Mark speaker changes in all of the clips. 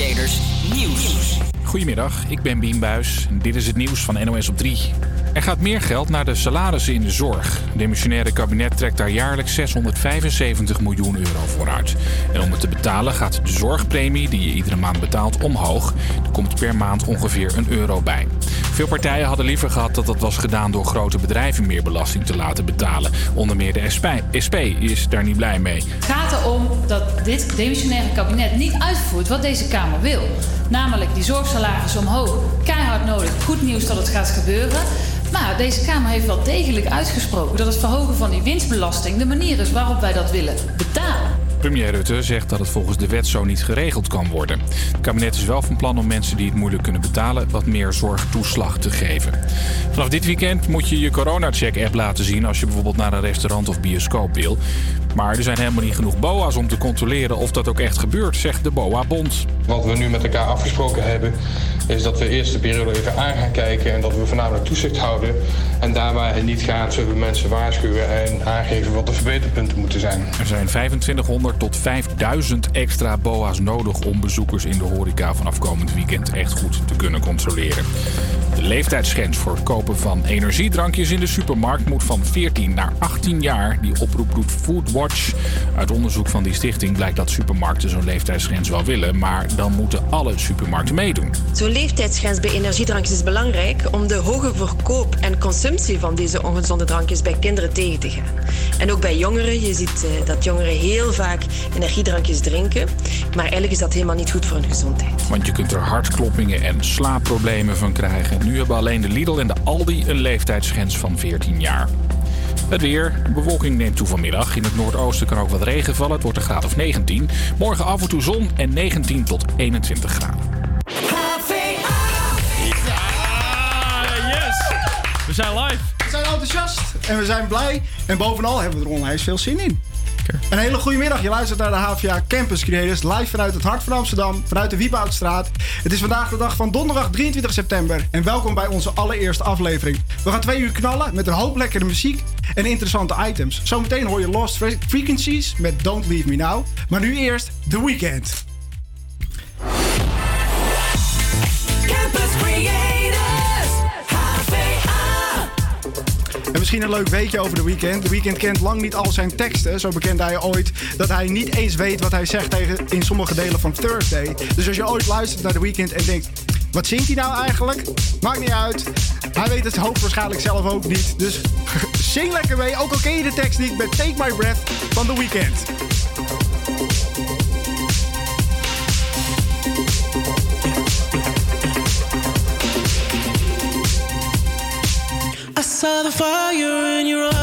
Speaker 1: Creators.
Speaker 2: Goedemiddag, ik ben Bien Buis. Dit is het nieuws van NOS op 3. Er gaat meer geld naar de salarissen in de zorg. Het demissionaire kabinet trekt daar jaarlijks 675 miljoen euro voor uit. En om het te betalen gaat de zorgpremie die je iedere maand betaalt omhoog. Er komt per maand ongeveer een euro bij. Veel partijen hadden liever gehad dat dat was gedaan door grote bedrijven meer belasting te laten betalen. Onder meer de SP, SP is daar niet blij mee.
Speaker 3: Het gaat erom dat dit demissionaire kabinet niet uitvoert wat deze Kamer wil. Namelijk die zorgsalaris omhoog. Keihard nodig. Goed nieuws dat het gaat gebeuren. Maar deze Kamer heeft wel degelijk uitgesproken dat het verhogen van die winstbelasting de manier is waarop wij dat willen betalen.
Speaker 2: Premier Rutte zegt dat het volgens de wet zo niet geregeld kan worden. Het kabinet is wel van plan om mensen die het moeilijk kunnen betalen wat meer zorgtoeslag te geven. Vanaf dit weekend moet je je corona-check-app laten zien als je bijvoorbeeld naar een restaurant of bioscoop wil. Maar er zijn helemaal niet genoeg BOA's om te controleren of dat ook echt gebeurt, zegt de BOA-bond.
Speaker 4: Wat we nu met elkaar afgesproken hebben, is dat we eerst de periode even aan gaan kijken en dat we voornamelijk toezicht houden. En daar waar het niet gaat, zullen we mensen waarschuwen en aangeven wat de verbeterpunten moeten zijn.
Speaker 2: Er zijn 2500 tot 5000 extra BOA's nodig om bezoekers in de horeca vanaf komend weekend echt goed te kunnen controleren. De leeftijdsgrens voor het kopen van energiedrankjes in de supermarkt moet van 14 naar 18 jaar. Die oproep doet Foodwatch. Uit onderzoek van die stichting blijkt dat supermarkten zo'n leeftijdsgrens wel willen, maar dan moeten alle supermarkten meedoen.
Speaker 5: Zo'n leeftijdsgrens bij energiedrankjes is belangrijk om de hoge verkoop en consumptie van deze ongezonde drankjes bij kinderen tegen te gaan. En ook bij jongeren. Je ziet eh, dat jongeren heel vaak energiedrankjes drinken, maar eigenlijk is dat helemaal niet goed voor hun gezondheid.
Speaker 2: Want je kunt er hartkloppingen en slaapproblemen van krijgen. Nu hebben alleen de Lidl en de Aldi een leeftijdsgrens van 14 jaar. Het weer. De bewolking neemt toe vanmiddag. In het noordoosten kan ook wat regen vallen. Het wordt een graad of 19. Morgen af en toe zon en 19 tot 21 graden.
Speaker 6: yes! We zijn live.
Speaker 7: We zijn enthousiast en we zijn blij. En bovenal hebben we er onwijs veel zin in. Een hele goede middag. Je luistert naar de HVA Campus Creators. Live vanuit het hart van Amsterdam, vanuit de Wieboudstraat. Het is vandaag de dag van donderdag 23 september. En welkom bij onze allereerste aflevering. We gaan twee uur knallen met een hoop lekkere muziek en interessante items. Zometeen hoor je Lost Frequencies met Don't Leave Me Now. Maar nu eerst The Weeknd.
Speaker 1: Campus Creators,
Speaker 7: misschien een leuk weetje over The Weeknd. The Weeknd kent lang niet al zijn teksten. Zo bekende hij ooit dat hij niet eens weet wat hij zegt tegen, in sommige delen van Thursday. Dus als je ooit luistert naar The Weeknd en denkt... Wat zingt hij nou eigenlijk? Maakt niet uit. Hij weet het hoogstwaarschijnlijk zelf ook niet. Dus zing lekker mee, ook al ken je de tekst niet... met Take My Breath van The Weeknd.
Speaker 8: Saw the fire in your eyes.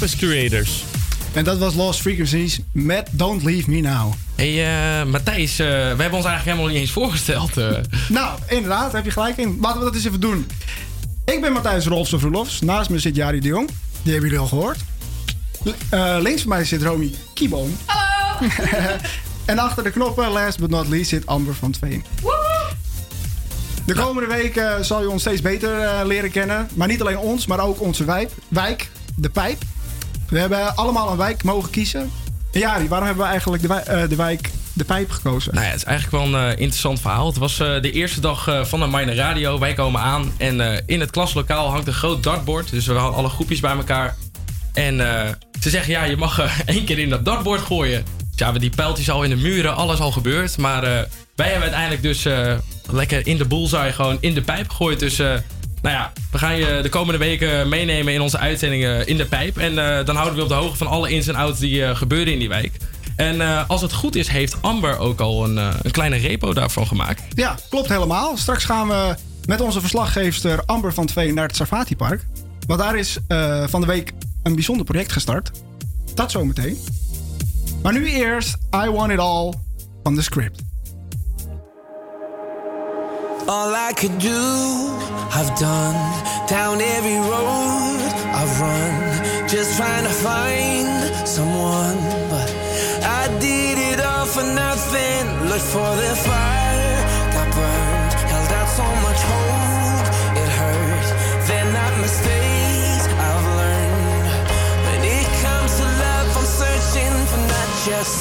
Speaker 6: Campus Creators.
Speaker 7: En dat was Lost Frequencies met Don't Leave Me Now.
Speaker 9: Hey eh, Matthijs, eh, we hebben ons eigenlijk helemaal niet eens voorgesteld. eh.
Speaker 7: Nou, inderdaad, daar heb je gelijk in. Laten we dat eens even doen. Ik ben Matthijs Rolfs of Roelofs. Naast me zit Jari de Jong. Die hebben jullie al gehoord. L- eh, links van mij zit Romy Kieboom. Hallo! en achter de knoppen, last but not least, zit Amber van Tveen. De komende weken zal je ons steeds beter eh, leren kennen. Maar niet alleen ons, maar ook onze wijk, wijk, de Pijp. We hebben allemaal een wijk mogen kiezen. En Jari, waarom hebben we eigenlijk de, wij- eh, de wijk De Pijp gekozen?
Speaker 9: Nou ja, het is eigenlijk wel een eh, interessant verhaal. Het was eh, de eerste dag van de Minor Radio. Wij komen aan en in het klaslokaal hangt een groot dartbord. Dus we hadden alle groepjes bij elkaar. En ze zeggen, ja, je mag één keer in dat dartbord gooien. Dus ja, we die pijltjes al in de muren, alles al gebeurd. Maar wij hebben uiteindelijk dus lekker in de bullseye gewoon in de pijp gegooid. Dus nou ja, we gaan je de komende weken meenemen in onze uitzendingen in de pijp. En eh, dan houden we op de hoogte van alle ins en outs die eh, gebeuren in die wijk. En eh, als het goed is, heeft Amber ook al een, een kleine repo daarvan gemaakt.
Speaker 7: Ja, klopt helemaal. Straks gaan we met onze verslaggeefster Amber van Tveen naar het Safati Park. Want daar is van de week een bijzonder project gestart. Dat zometeen. Maar nu eerst I Want It All van de script.
Speaker 10: All I could do, I've done. Down every road I've run. Just trying to find someone. But I did it all for nothing. Looked for the fire, got burned. Held out so much hope, it hurt. They're not mistakes I've learned. When it comes to love, I'm searching for not just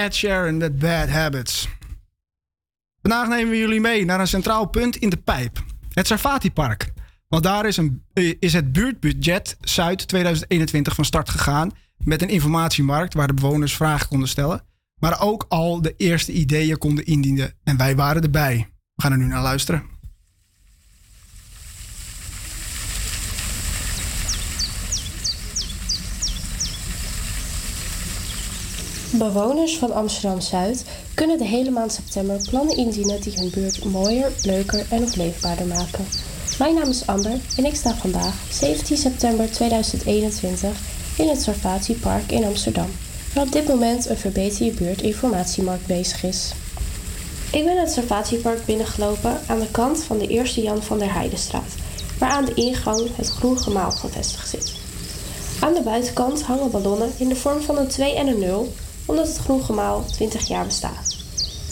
Speaker 7: Ed Sharon met Bad Habits. Vandaag nemen we jullie mee naar een centraal punt in de pijp. Het Sarfati Park. Want daar is, een, eh, is het buurtbudget Zuid 2021 van start gegaan. Met een informatiemarkt waar de bewoners vragen konden stellen. Maar ook al de eerste ideeën konden indienen. En wij waren erbij. We gaan er nu naar luisteren.
Speaker 11: Bewoners van Amsterdam-Zuid kunnen de hele maand september plannen indienen die hun buurt mooier, leuker en opleefbaarder leefbaarder maken. Mijn naam is Amber en ik sta vandaag, 17 september 2021, in het Sarfatiepark in Amsterdam, waar op dit moment een Verbeter je buurt informatiemarkt bezig is. Ik ben het Sarfatiepark binnengelopen aan de kant van de eerste Jan van der Heidenstraat, waar aan de ingang het Groen Gemaal gevestigd zit. Aan de buitenkant hangen ballonnen in de vorm van een 2 en een 0 omdat het groen gemaal 20 jaar bestaat.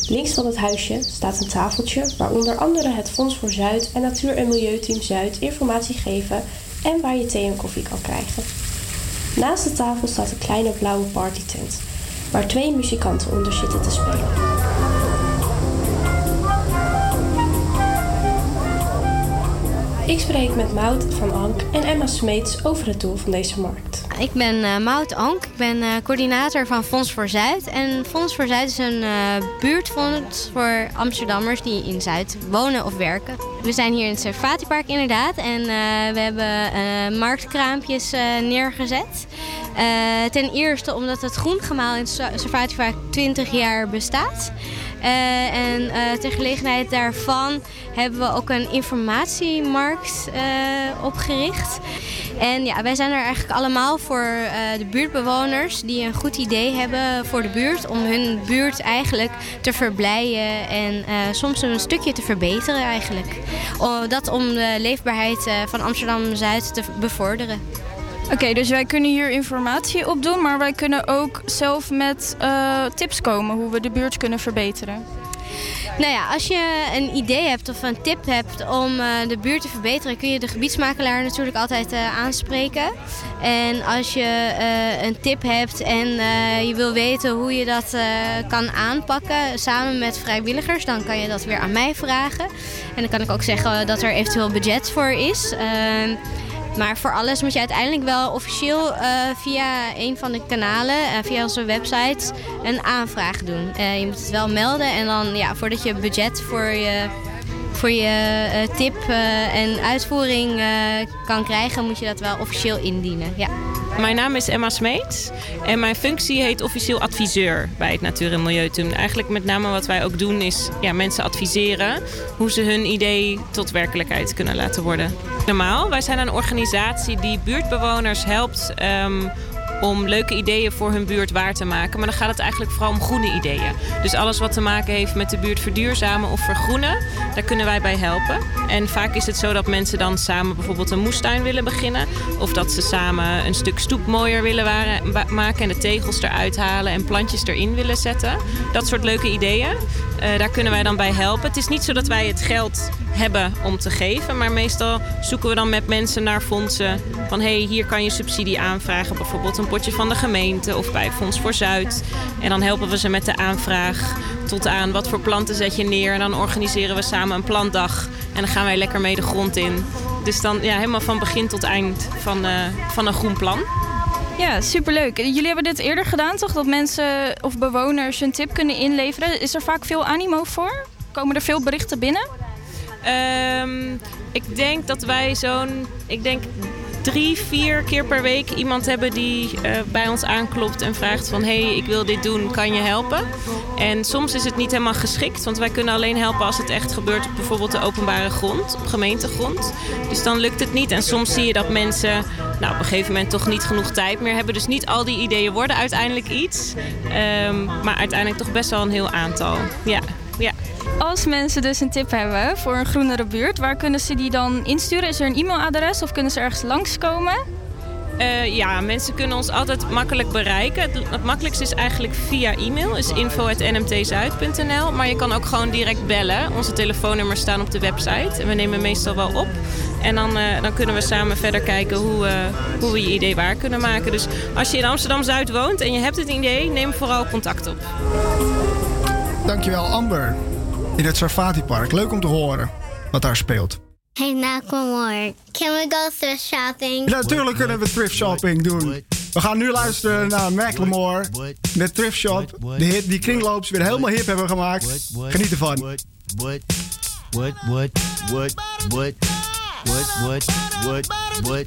Speaker 11: Links van het huisje staat een tafeltje waar onder andere het Fonds voor Zuid en Natuur- en Milieuteam Zuid informatie geven en waar je thee en koffie kan krijgen. Naast de tafel staat een kleine blauwe partytent waar twee muzikanten onder zitten te spelen. Ik spreek met Maud van Ank en Emma Smeets over het doel van deze markt.
Speaker 12: Ik ben eh Maud Ank, ik ben eh, coördinator van Fonds voor Zuid. En Fonds voor Zuid is een eh, buurtfonds voor Amsterdammers die in Zuid wonen of werken. We zijn hier in het Servatiepark inderdaad en we hebben marktkraampjes neergezet. Ten eerste omdat het groengemaal in het Servatiepark 20 jaar bestaat. Eh, en eh, ter gelegenheid daarvan hebben we ook een informatiemarkt eh, opgericht. En ja, wij zijn er eigenlijk allemaal voor de buurtbewoners die een goed idee hebben voor de buurt. Om hun buurt eigenlijk te verblijen en soms een stukje te verbeteren eigenlijk. Dat om de leefbaarheid van Amsterdam-Zuid te bevorderen.
Speaker 13: Oké, dus wij kunnen hier informatie op doen, maar wij kunnen ook zelf met eh, tips komen hoe we de buurt kunnen verbeteren.
Speaker 12: Nou ja, als je een idee hebt of een tip hebt om eh, de buurt te verbeteren, kun je de gebiedsmakelaar natuurlijk altijd eh, aanspreken. En als je een tip hebt en je wil weten hoe je dat kan aanpakken samen met vrijwilligers, dan kan je dat weer aan mij vragen. En dan kan ik ook zeggen dat er eventueel budget voor is. Maar voor alles moet je uiteindelijk wel officieel eh, via een van de kanalen, eh, via onze website, een aanvraag doen. Eh, je moet het wel melden en dan, ja, voordat je budget voor je, voor je eh, tip eh, en uitvoering eh, kan krijgen, moet je dat wel officieel indienen. Ja.
Speaker 14: Mijn naam is Emma Smeets en mijn functie heet officieel adviseur bij het Natuur- en Milieuteam. Eigenlijk met name wat wij ook doen is ja, mensen adviseren hoe ze hun idee tot werkelijkheid kunnen laten worden. Normaal, wij zijn een organisatie die buurtbewoners helpt ehm, om leuke ideeën voor hun buurt waar te maken. Maar dan gaat het eigenlijk vooral om groene ideeën. Dus alles wat te maken heeft met de buurt verduurzamen of vergroenen, daar kunnen wij bij helpen. En vaak is het zo dat mensen dan samen bijvoorbeeld een moestuin willen beginnen. Of dat ze samen een stuk stoep mooier willen maken en de tegels eruit halen en plantjes erin willen zetten. Dat soort leuke ideeën. Eh, daar kunnen wij dan bij helpen. Het is niet zo dat wij het geld hebben om te geven, maar meestal zoeken we dan met mensen naar fondsen. Van hé, hey, hier kan je subsidie aanvragen, bijvoorbeeld een potje van de gemeente of bij Fonds voor Zuid. En dan helpen we ze met de aanvraag tot aan wat voor planten zet je neer. En dan organiseren we samen een plantdag en dan gaan wij lekker mee de grond in. Dus dan ja, helemaal van begin tot eind van, eh, van een groen plan.
Speaker 13: Ja, superleuk. Jullie hebben dit eerder gedaan, toch? Dat mensen of bewoners hun tip kunnen inleveren. Is er vaak veel animo voor? Komen er veel berichten binnen?
Speaker 14: Ehm, ik denk dat wij zo'n, ik denk drie, vier keer per week iemand hebben die eh, bij ons aanklopt en vraagt van hé, hey, ik wil dit doen, kan je helpen? En soms is het niet helemaal geschikt, want wij kunnen alleen helpen als het echt gebeurt op bijvoorbeeld de openbare grond, op gemeentegrond. Dus dan lukt het niet. En soms zie je dat mensen nou, op een gegeven moment toch niet genoeg tijd meer hebben. Dus niet al die ideeën worden uiteindelijk iets. Ehm, maar uiteindelijk toch best wel een heel aantal. Ja, ja.
Speaker 13: Als mensen dus een tip hebben voor een groenere buurt, waar kunnen ze die dan insturen? Is er een e-mailadres of kunnen ze ergens langskomen?
Speaker 14: Eh, ja, mensen kunnen ons altijd makkelijk bereiken. Het, makkelijkste is eigenlijk via e-mail, is info.nmtzuid.nl. Maar je kan ook gewoon direct bellen. Onze telefoonnummers staan op de website en we nemen meestal wel op. En dan, eh, dan kunnen we samen verder kijken hoe, eh, hoe we je idee waar kunnen maken. Dus als je in Amsterdam-Zuid woont en je hebt het idee, neem vooral contact op.
Speaker 7: Dankjewel Amber. In het Sarfati Park. Leuk om te horen wat daar speelt.
Speaker 8: Hey, Nakamore, can we go thrift shopping?
Speaker 7: Ja, natuurlijk kunnen we thrift shopping doen. We gaan nu luisteren naar Macklemore. De thrift shop. De hit die kringloops weer helemaal hip hebben gemaakt. Geniet ervan.
Speaker 15: What, what, what, what, what, what, what, what, what, what,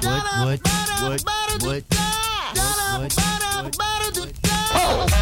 Speaker 15: what, what, what, what,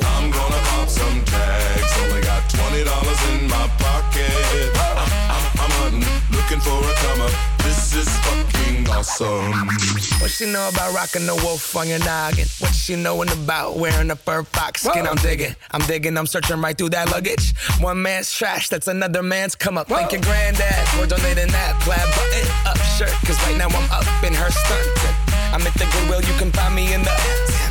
Speaker 16: some tags. Only got twenty dollars in my pocket. I'm, I'm, I'm hunting, looking for a come up. This is fucking awesome.
Speaker 17: What she know about rocking the wolf on your noggin? What she knowin' about wearing a fur fox skin? I'm digging, I'm digging, I'm searching right through that luggage. One man's trash, that's another man's come up. Thank your granddad for donating that plaid button up shirt. Cause right now I'm up in her skirt. I'm at the Goodwill, you can find me in the.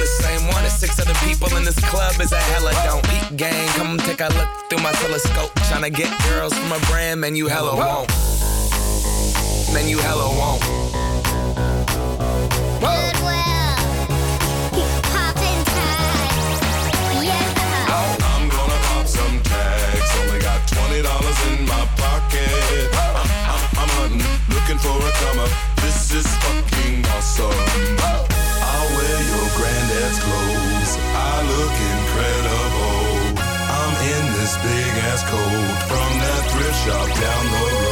Speaker 17: having the same one as six other people in this club is a hella don't eat gang. Come take a look through my telescope. Tryna get girls from a brand, man, you hella won't. Man, you hella won't. Good well. Yeah.
Speaker 16: I'm gonna pop some tags. Only got twenty dollars in my pocket. I'm, I'm, I'm hunting, looking for a come up. This is fucking awesome. Oh. I'll wear your granddad's clothes. I look incredible. I'm in this big ass coat from that thrift shop down the road.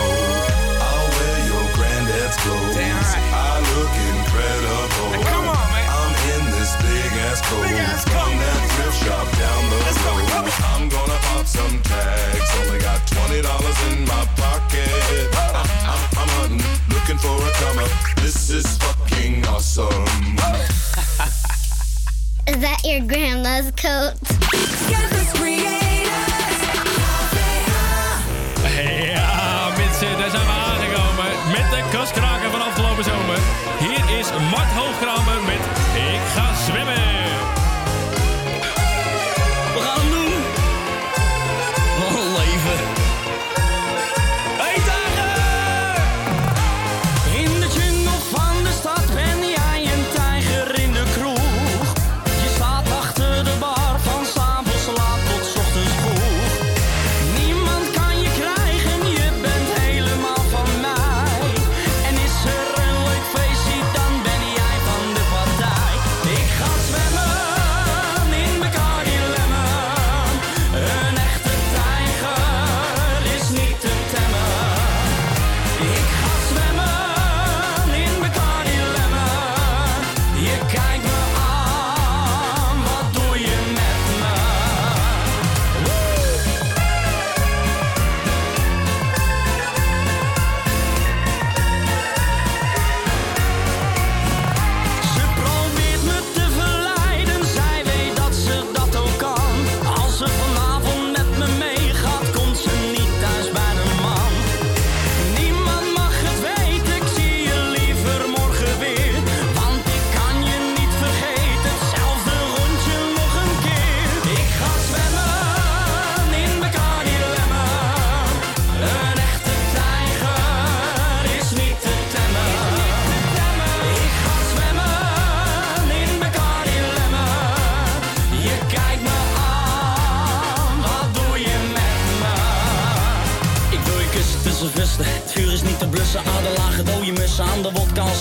Speaker 18: Your grandma's coat?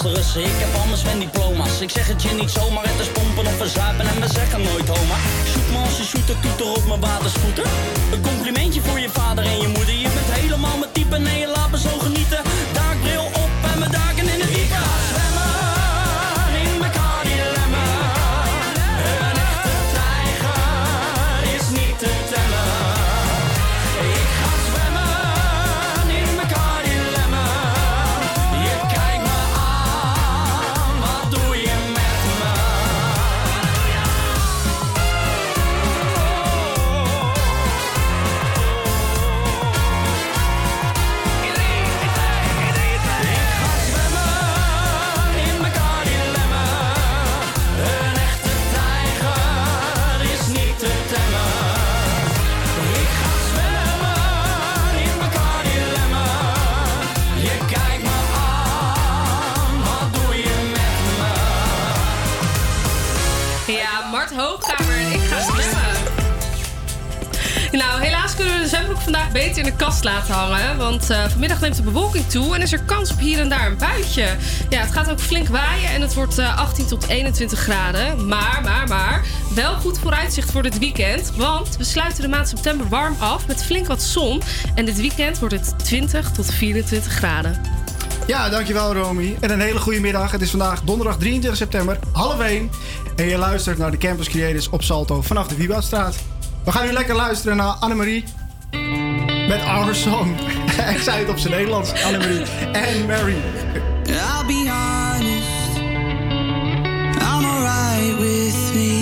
Speaker 19: Ik heb allemaal mijn diploma's. Ik zeg het je niet zomaar. Het is pompen of verzuipen en we zeggen nooit homa. Zoek me als je toeter op mijn waterscooter. Een complimentje voor je vader en je moeder. Je bent helemaal mijn type, nee je laat me zo genieten.
Speaker 20: vandaag beter in de kast laten hangen. Want eh, vanmiddag neemt de bewolking toe en is er kans op hier en daar een buitje. Ja, het gaat ook flink waaien en het wordt eh, 18 tot 21 graden. Maar, maar, maar, wel goed vooruitzicht voor dit weekend. Want we sluiten de maand september warm af met flink wat zon. En dit weekend wordt het 20 tot 24 graden.
Speaker 7: Ja, dankjewel Romy. En een hele goede middag. Het is vandaag donderdag 23 september, half 1. En je luistert naar de Campus Creators op Salto vanaf de Wiebadstraat. We gaan nu lekker luisteren naar Annemarie met Our Song. ik zei het op zijn Nederlands, Annemarie en Mary.
Speaker 21: I'll be honest, I'm alright with me.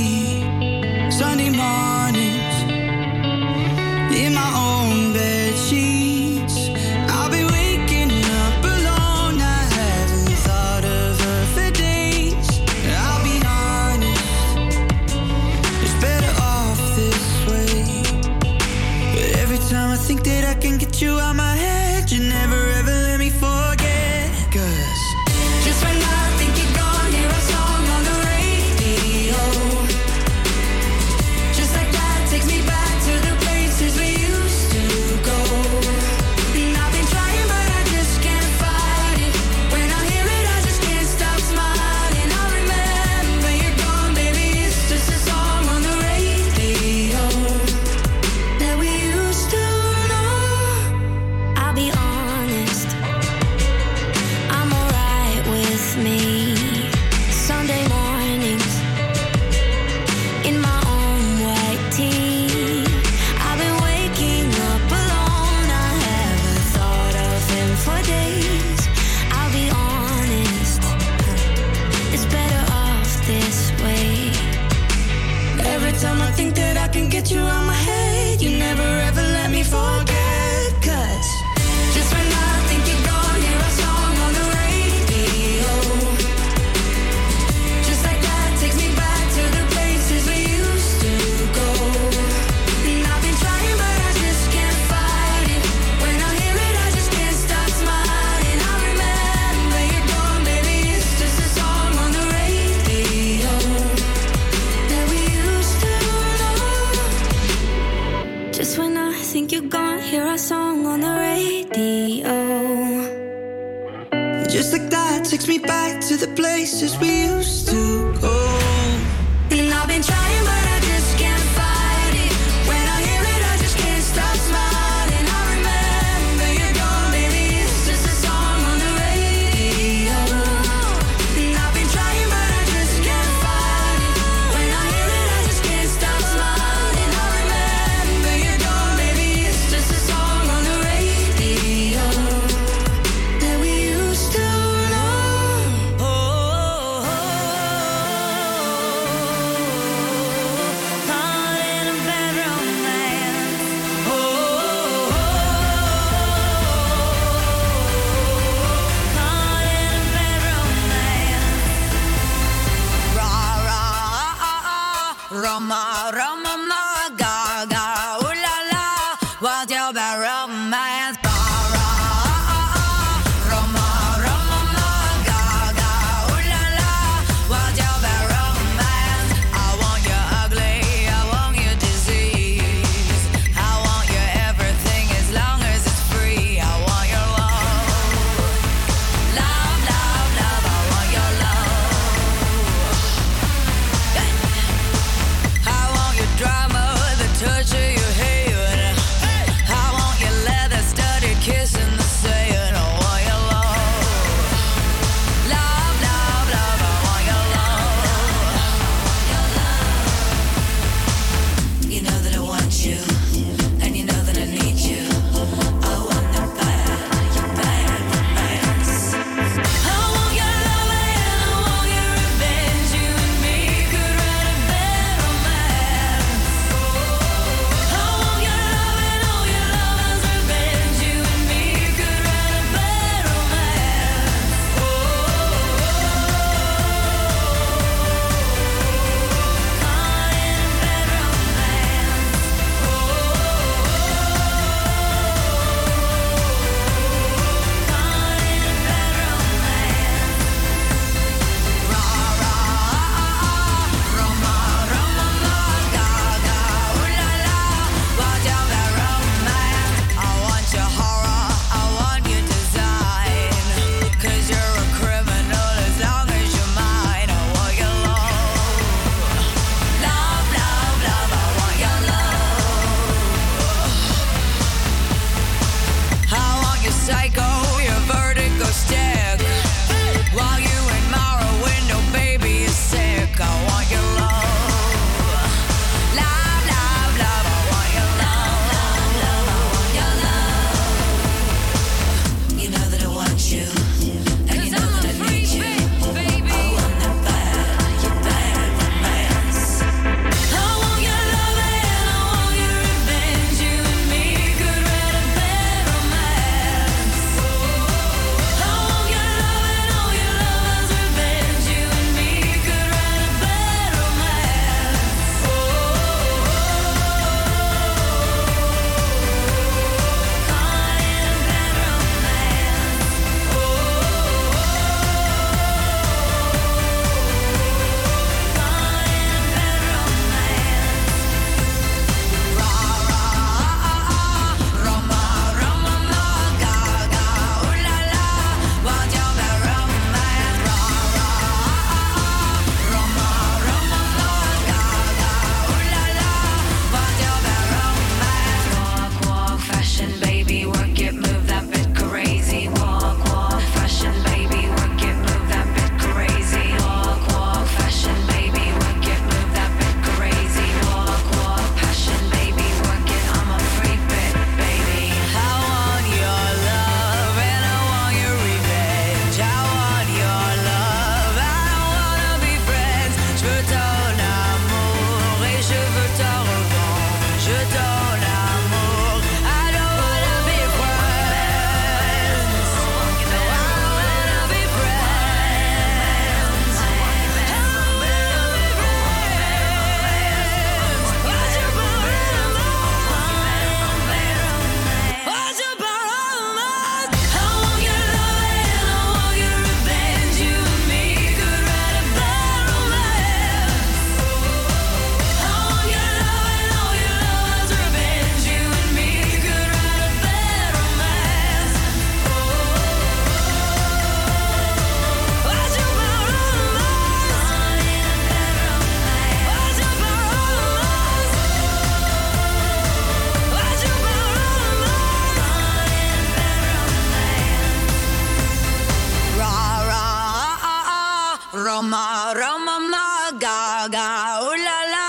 Speaker 8: Gaga, ooh la la.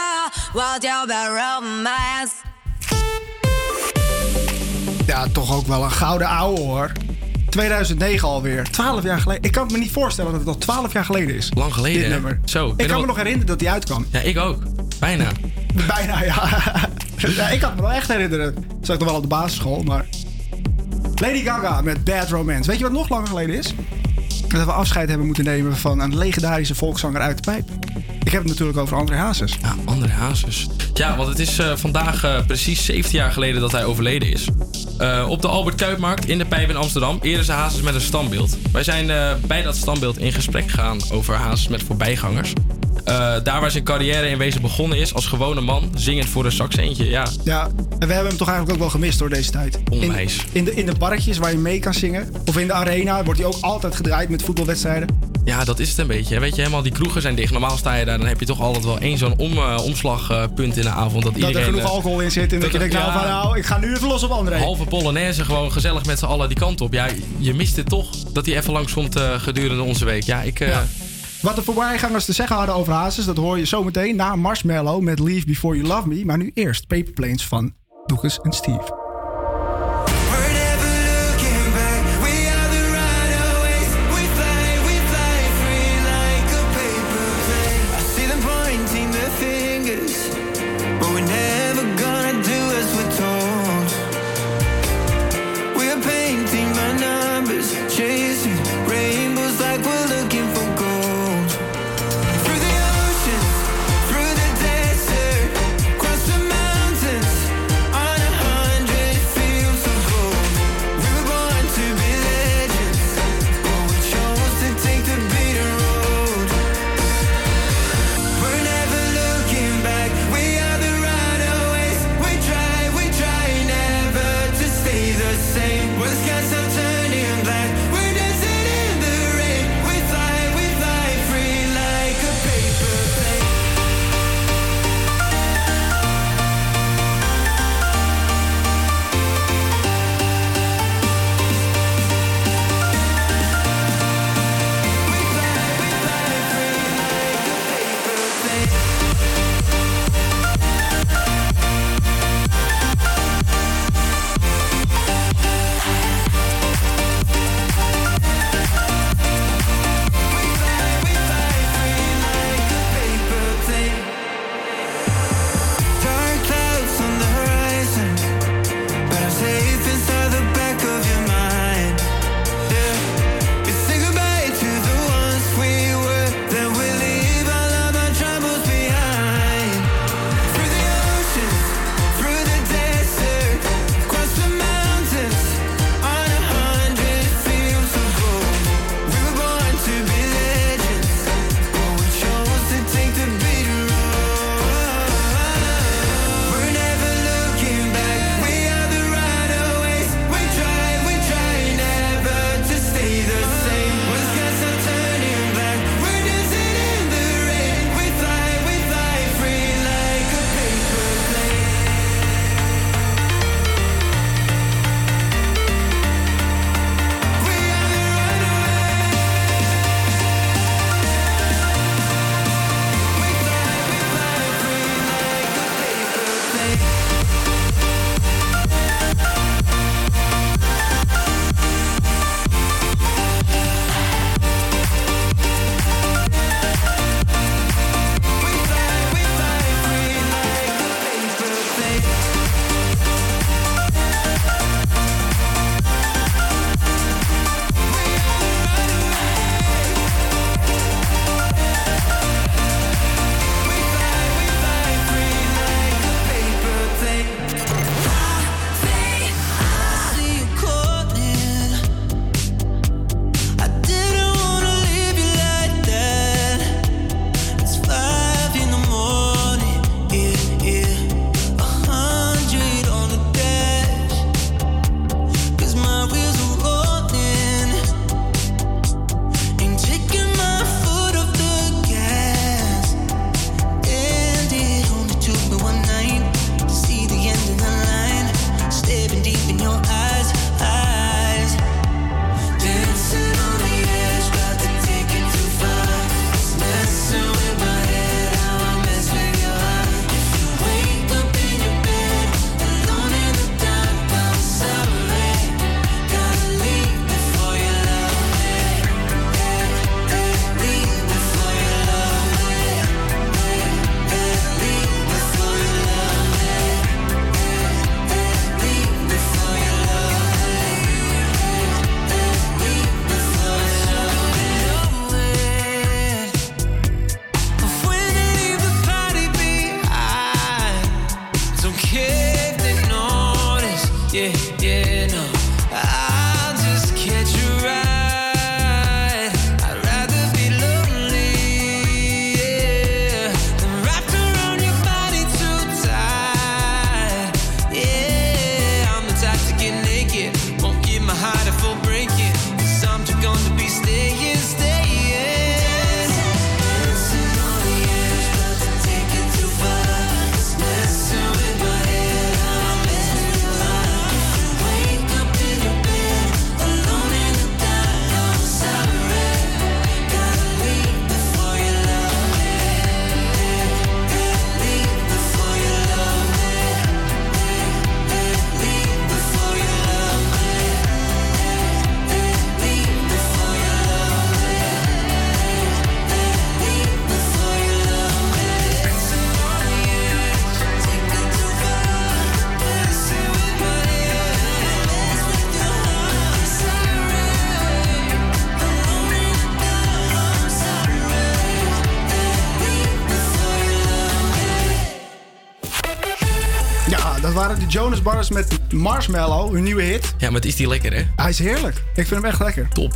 Speaker 8: Your bad romance?
Speaker 7: Ja, toch ook wel een gouden ouwe hoor. 2009 alweer. 12 jaar geleden. Ik kan het me niet voorstellen dat het al 12 jaar geleden is.
Speaker 9: Lang geleden,
Speaker 7: Dit nummer.
Speaker 9: Zo,
Speaker 7: Ik kan me nog herinneren dat die uitkwam.
Speaker 9: Ja, ik ook. Bijna.
Speaker 7: Bijna, ja. ja. Ik kan me wel echt herinneren. Dat zag ik toch wel op de basisschool, maar... Lady Gaga met Bad Romance. Weet je wat nog langer geleden is? Dat we afscheid hebben moeten nemen van een legendarische volkszanger uit de pijp. Ik heb het natuurlijk over André Hazes.
Speaker 9: Ja, André Hazes. Ja, want het is eh, vandaag eh, precies 17 jaar geleden dat hij overleden is. Eh, op de Albert Kuipmarkt in de Pijp in Amsterdam eerden ze Hazes met een standbeeld. Wij zijn bij dat standbeeld in gesprek gegaan over Hazes met voorbijgangers. Eh, daar waar zijn carrière in wezen begonnen is als gewone man, zingend voor een sax eentje. Ja,
Speaker 7: Ja, en we hebben hem toch eigenlijk ook wel gemist door deze tijd.
Speaker 9: Onwijs.
Speaker 7: In, in, de, in de barretjes waar je mee kan zingen. Of in de arena wordt hij ook altijd gedraaid met voetbalwedstrijden.
Speaker 9: ja, dat is het een beetje. Weet je, helemaal die kroegen zijn dicht. Normaal sta je daar, dan heb je toch altijd wel één zo'n om, eh, omslagpunt in de avond. Dat,
Speaker 7: Dat er
Speaker 9: iedereen,
Speaker 7: genoeg
Speaker 9: eh,
Speaker 7: alcohol in zit en dat je denkt, nou,
Speaker 9: ja.
Speaker 7: van, nou, ik ga nu even los op André.
Speaker 9: Halve Polonaise, gewoon gezellig met z'n allen die kant op. Ja, je mist het toch dat hij even langskomt eh gedurende onze week. Ja, ik...
Speaker 7: Wat de voorbijgangers te zeggen hadden over Hazes, dat hoor je zometeen na Marshmallow met Leave Before You Love Me. Maar nu eerst Paper Planes van Lucas en Steve.
Speaker 22: De Jonas Brothers met Marshmallow, hun nieuwe hit.
Speaker 9: Ja, maar het is die lekker, hè?
Speaker 22: Hij is heerlijk. Ik vind hem echt lekker.
Speaker 9: Top.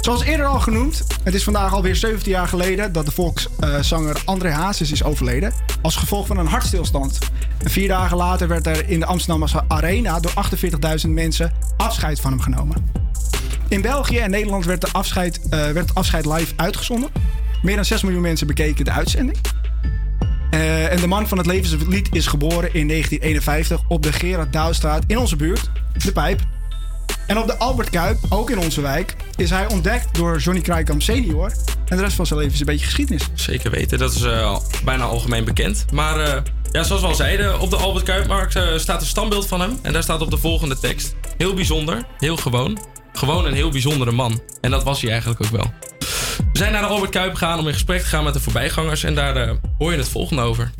Speaker 22: Zoals eerder al genoemd, het is vandaag alweer 17 jaar geleden dat de volkszanger André Hazes is overleden. Als gevolg van een hartstilstand. En vier dagen later werd er in de Amsterdamse Arena door 48.000 mensen afscheid van hem genomen. In België en Nederland werd, de afscheid, eh, werd het afscheid live uitgezonden. Meer dan 6 miljoen mensen bekeken de uitzending. En de man van het levenslied is geboren in 1951 op de Gerard Douwstraat in onze buurt, De Pijp. En op de Albert Kuip, ook in onze wijk, is hij ontdekt door Johnny Krijkamp senior. En de rest van zijn leven is een beetje geschiedenis.
Speaker 9: Zeker weten, dat is eh, bijna algemeen bekend. Maar eh, ja, zoals we al zeiden, op de Albert Kuipmarkt eh, staat een standbeeld van hem. En daar staat op de volgende tekst. Heel bijzonder, heel gewoon. Gewoon een heel bijzondere man. En dat was hij eigenlijk ook wel. We zijn naar de Albert Kuip gegaan om in gesprek te gaan met de voorbijgangers. En daar hoor je het volgende over.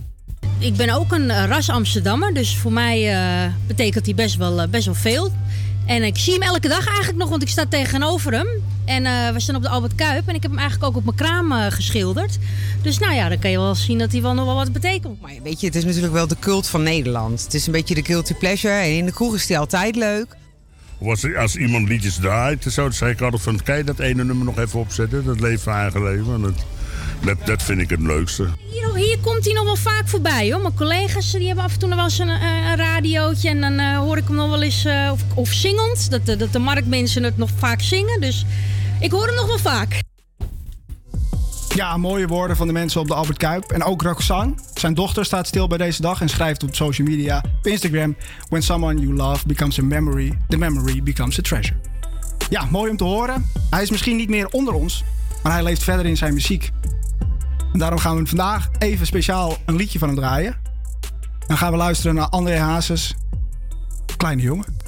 Speaker 23: Ik ben ook een eh, ras Amsterdammer, dus voor mij eh, betekent hij best wel, eh, best wel veel. En ik zie hem elke dag eigenlijk nog, want ik sta tegenover hem. En eh, we staan op de Albert Kuip en ik heb hem eigenlijk ook op mijn kraam eh, geschilderd. Dus nou ja, dan kan je wel zien dat hij wel nog wel wat betekent.
Speaker 24: Maar weet je, het is natuurlijk wel de cult van Nederland. Het is een beetje de guilty pleasure. En in de kroeg is die altijd leuk.
Speaker 25: Als, iemand liedjes draait, zo, dan zeg ik altijd van... Kijk, dat ene nummer nog even opzetten. Dat leeft van eigen leven. En Dat, dat, dat vind ik het leukste.
Speaker 23: Hier, hier komt hij nog wel vaak voorbij hoor. Mijn collega's die hebben af en toe nog wel eens een, eh, een radiootje. En dan eh, hoor ik hem nog wel eens, eh, of, of zingend. Dat, de- dat de marktmensen het nog vaak zingen. Dus ik hoor hem nog wel vaak.
Speaker 22: Ja, mooie woorden van de mensen op de Albert Kuip. En ook Roxanne. Zijn dochter staat stil bij deze dag en schrijft op social media, op Instagram... When someone you love becomes a memory, the memory becomes a treasure. Ja, mooi om te horen. Hij is misschien niet meer onder ons, maar hij leeft verder in zijn muziek. En daarom gaan we vandaag even speciaal een liedje van hem draaien. Dan gaan we luisteren naar André Hazes,
Speaker 7: Kleine Jongen.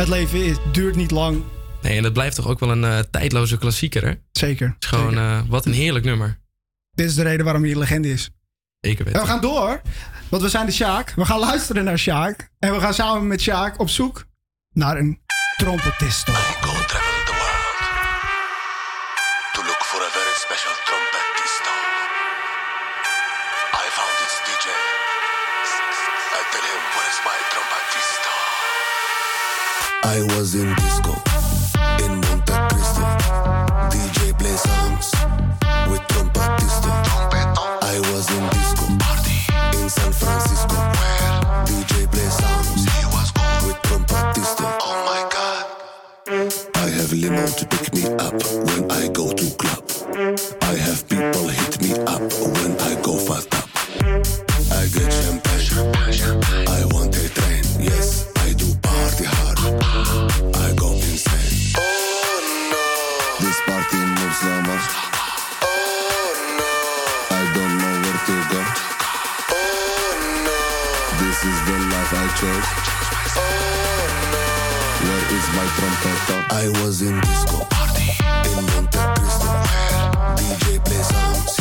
Speaker 7: Het leven is, duurt niet lang.
Speaker 9: Nee, en dat blijft toch ook wel een eh, tijdloze klassieker, hè?
Speaker 7: Zeker.
Speaker 9: Het is gewoon, eh, wat een heerlijk nummer.
Speaker 7: Dit is de reden waarom hij een legende is.
Speaker 9: Zeker
Speaker 7: En
Speaker 9: weten.
Speaker 7: we gaan door, want we zijn de Sjaak. We gaan luisteren naar Sjaak. En we gaan samen met Sjaak op zoek naar een trompetisto.
Speaker 26: I was in disco in Monte Cristo. DJ play songs with trompetista. I was in disco party in San Francisco. Where DJ play songs with trompetista. Oh my god. I have limo to pick me up when I go to club. I have people hit me up when I go fast up. I get champagne. I want no. Where is my trumpet? I was in disco party in Monte Cristo. DJ play songs.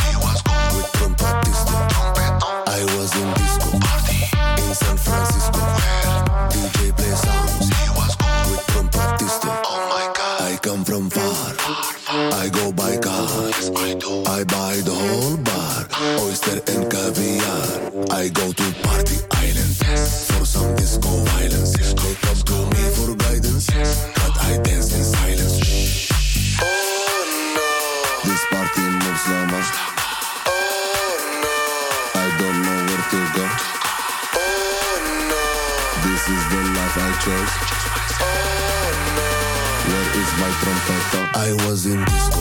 Speaker 26: I was in disco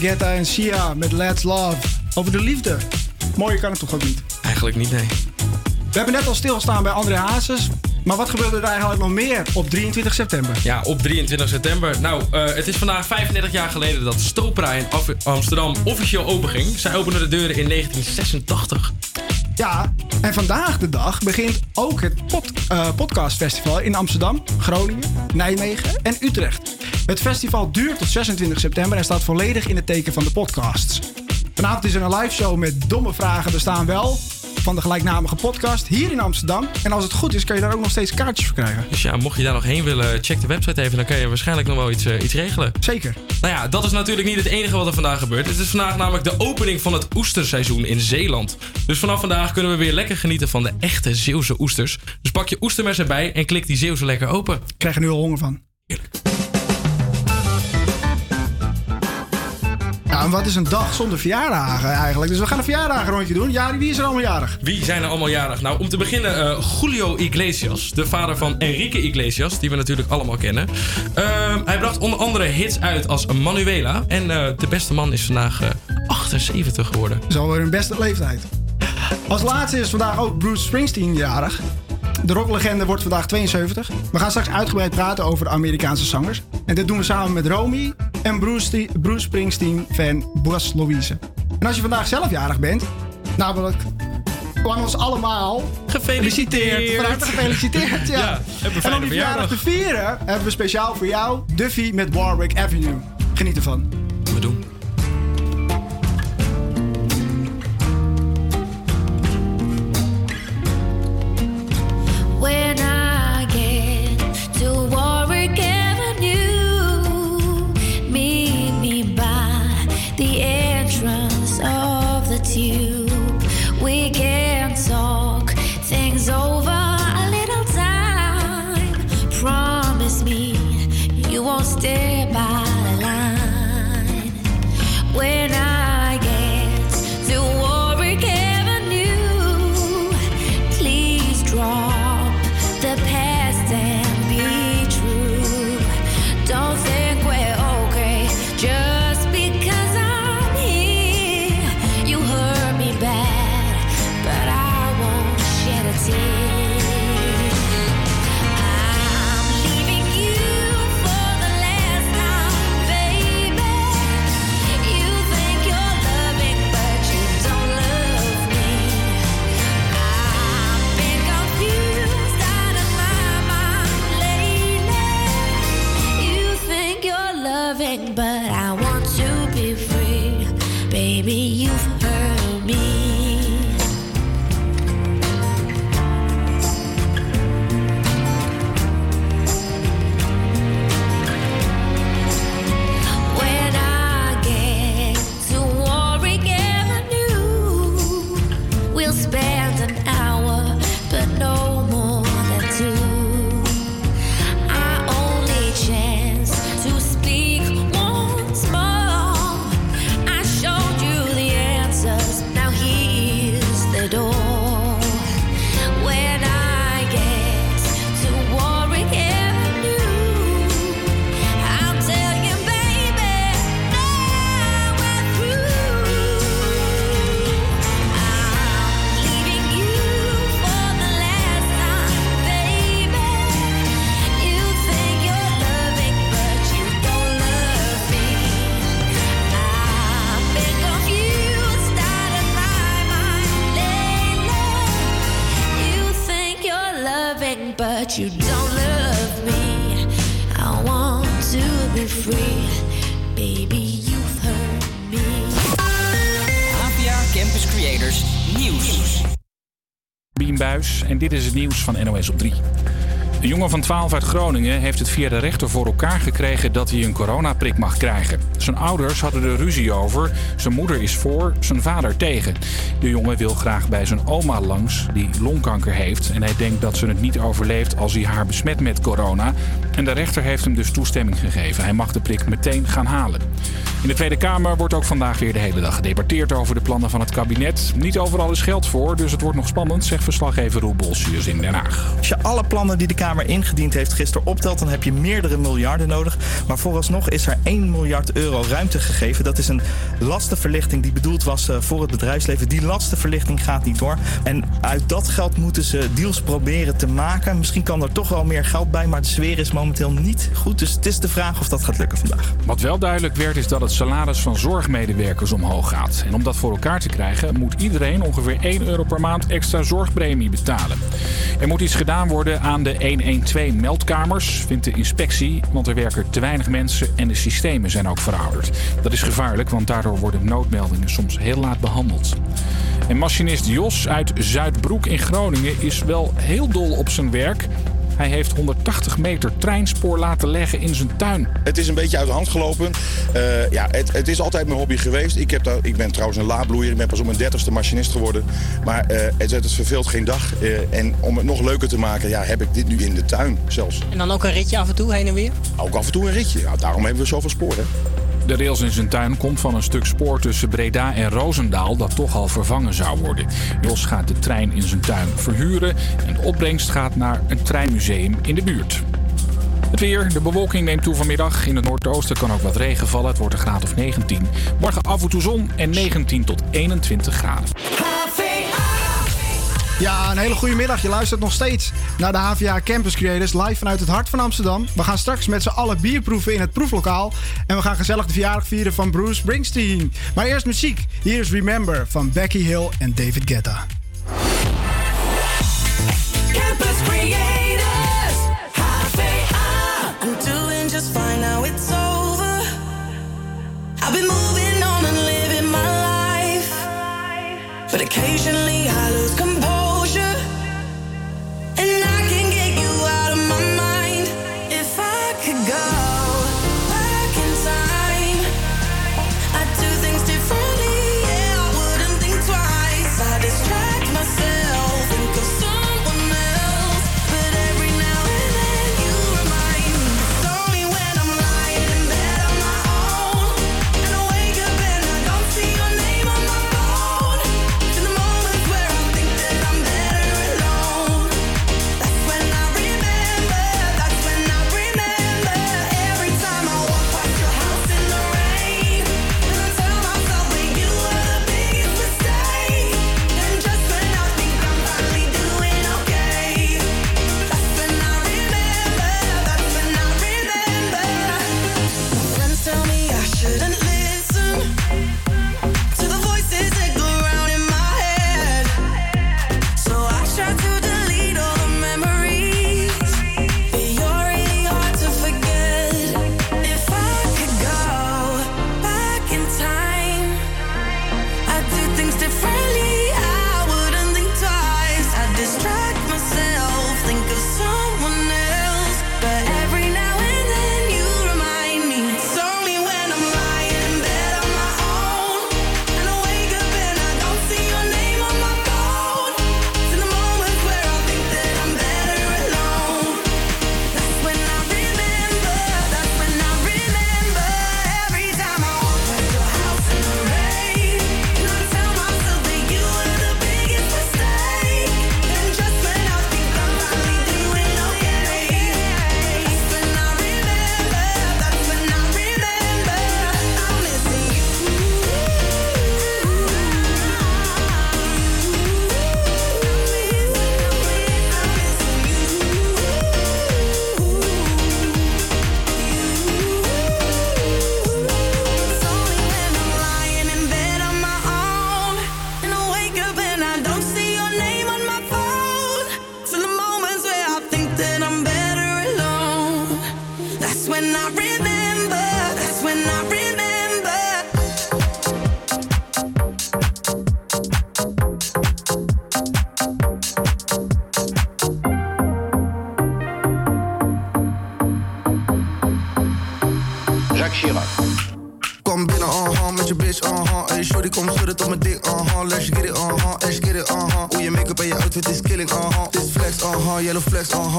Speaker 7: Guetta en Sia met Let's Love. Over de liefde. Mooier kan het toch ook niet?
Speaker 21: Eigenlijk niet, nee.
Speaker 7: We hebben net al stilgestaan bij André Hazes. Maar wat gebeurde er eigenlijk nog meer op 23 september?
Speaker 21: Ja, op 23 september. Nou, eh, het is vandaag 35 jaar geleden dat Stopra in Af- Amsterdam officieel openging. Zij opende de deuren in 1986.
Speaker 7: Ja, en vandaag de dag begint ook het pod, eh, podcastfestival in Amsterdam, Groningen, Nijmegen en Utrecht. Het festival duurt tot 26 september en staat volledig in het teken van de podcasts. Vanavond is er een live show met domme vragen bestaan wel van de gelijknamige podcast hier in Amsterdam. En als het goed is, kan je daar ook nog steeds kaartjes voor krijgen.
Speaker 21: Dus ja, mocht je daar nog heen willen, check de website even. Dan kan je waarschijnlijk nog wel iets, eh, iets regelen.
Speaker 7: Zeker.
Speaker 21: Nou ja, dat is natuurlijk niet het enige wat er vandaag gebeurt. Het is vandaag namelijk de opening van het oesterseizoen in Zeeland. Dus vanaf vandaag kunnen we weer lekker genieten van de echte Zeeuwse oesters. Dus pak je oestermes erbij en klik die Zeeuwse lekker open. Ik
Speaker 7: krijg er nu al honger van. Ja, en wat is een dag zonder verjaardagen eigenlijk? Dus we gaan een verjaardagenrondje doen. Jari, wie is er allemaal jarig?
Speaker 21: Wie zijn er allemaal jarig? Nou, om te beginnen eh, Julio Iglesias, de vader van Enrique Iglesias, die we natuurlijk allemaal kennen. Ehm, hij bracht onder andere hits uit als Manuela. En eh, de beste man is vandaag eh, 78 geworden.
Speaker 7: Dat is alweer hun beste leeftijd. Als laatste is vandaag ook Bruce Springsteen jarig. De rocklegende wordt vandaag 72. We gaan straks uitgebreid praten over de Amerikaanse zangers. En dit doen we samen met Romy en Bruce, Bruce Springsteen-fan Bas Louise. En als je vandaag zelf jarig bent, namelijk van ons allemaal...
Speaker 21: Gefeliciteerd.
Speaker 7: Van harte gefeliciteerd, ja. En om verjaardag
Speaker 21: verjaardag.
Speaker 7: te vieren, hebben we speciaal voor jou Duffy met Warwick Avenue. Geniet ervan.
Speaker 21: We doen.
Speaker 27: Loving, but you don't love me. I want to be free, baby. You've hurt me.
Speaker 1: APA Campus Creators Nieuws.
Speaker 2: Bienbuis en dit is het nieuws van NOS op 3. Een jongen van 12 uit Groningen heeft het via de rechter voor elkaar gekregen dat hij een coronaprik mag krijgen. Zijn ouders hadden er ruzie over. Zijn moeder is voor, zijn vader tegen. De jongen wil graag bij zijn oma langs, die longkanker heeft. En hij denkt dat ze het niet overleeft als hij haar besmet met corona. En de rechter heeft hem dus toestemming gegeven. Hij mag de prik meteen gaan halen. In de Tweede Kamer wordt ook vandaag weer de hele dag gedebatteerd over de plannen van het kabinet. Niet overal is geld voor, dus het wordt nog spannend, zegt verslaggever Roel Bolsius in Den Haag.
Speaker 28: Als je alle plannen die de Kamer ingediend heeft gisteren optelt, dan heb je meerdere miljarden nodig. Maar vooralsnog is er 1 miljard euro ruimte gegeven. Dat is een lastenverlichting die bedoeld was eh, voor het bedrijfsleven. Die lastenverlichting gaat niet door. En uit dat geld moeten ze deals proberen te maken. Misschien kan er toch wel meer geld bij, maar de sfeer is momenteel niet goed. Dus het is de vraag of dat gaat lukken vandaag.
Speaker 2: Wat wel duidelijk werd is dat het salaris van zorgmedewerkers omhoog gaat. En om dat voor elkaar te krijgen moet iedereen ongeveer 1 euro per maand extra zorgpremie betalen. Er moet iets gedaan worden aan de 112-meldkamers, vindt de inspectie, want er werken te weinig mensen en de systemen zijn ook verouderd. Dat is gevaarlijk, want daardoor worden noodmeldingen soms heel laat behandeld. En machinist Jos uit Zuidbroek in Groningen is wel heel dol op zijn werk. Hij heeft 180 meter treinspoor laten leggen in zijn tuin.
Speaker 29: Het is een beetje uit de hand gelopen. Eh, ja, het, het is altijd mijn hobby geweest. Ik, heb daar, ik ben trouwens een laadbloeier. Ik ben pas op mijn dertigste machinist geworden. Maar eh, het, het verveelt geen dag. Eh, en om het nog leuker te maken, ja, heb ik dit nu in de tuin zelfs.
Speaker 30: En dan ook een ritje af en toe heen en weer?
Speaker 29: Ook af en toe een ritje. Ja, daarom hebben we zoveel sporen.
Speaker 2: De rails in zijn tuin komt van een stuk spoor tussen Breda en Roosendaal dat toch al vervangen zou worden. Jos gaat de trein in zijn tuin verhuren en de opbrengst gaat naar een treinmuseum in de buurt. Het weer. De bewolking neemt toe vanmiddag. In het noordoosten kan ook wat regen vallen. Het wordt een graad of 19. Morgen af en toe zon en 19 tot 21 graden.
Speaker 7: Ja, een hele goede middag. Je luistert nog steeds naar de HVA Campus Creators live vanuit het hart van Amsterdam. We gaan straks met z'n allen bier proeven in het proeflokaal. En we gaan gezellig de verjaardag vieren van Bruce Springsteen. Maar eerst muziek. Hier is Remember van Becky Hill en David Guetta.
Speaker 8: Campus Creators, HVA. I'm doing just fine now it's over. I've been moving on and living my life. But occasionally I lose.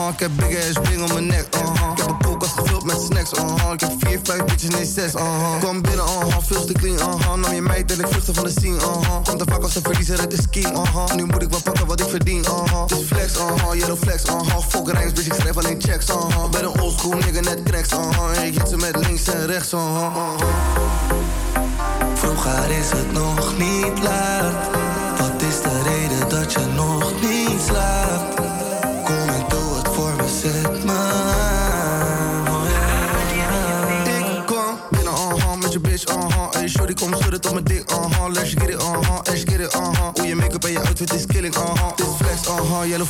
Speaker 31: Uh-huh. Ik heb big ass bling om mijn nek, uh-huh. Ik heb een koelkast gevuld met snacks, uh-huh. Ik heb vier, vijf bitches, nee zes, uh-huh. Kom binnen, uh-huh, veel te clean, uh-huh. Nam je meid en ik vluchtte van de scene, uh-huh. Komt te vaak als een verliezer uit de scheme, uh-huh. Nu moet ik wel pakken wat ik verdien, uh-huh. Dit flex, uh-huh, yellow flex, uh-huh. Fuck bitch, ik schrijf alleen checks, uh-huh. Ben een oldschool nigga, net cracks, uh-huh. Ik hit ze met links en rechts, uh-huh. uh-huh. Vroeger is het nog niet laat.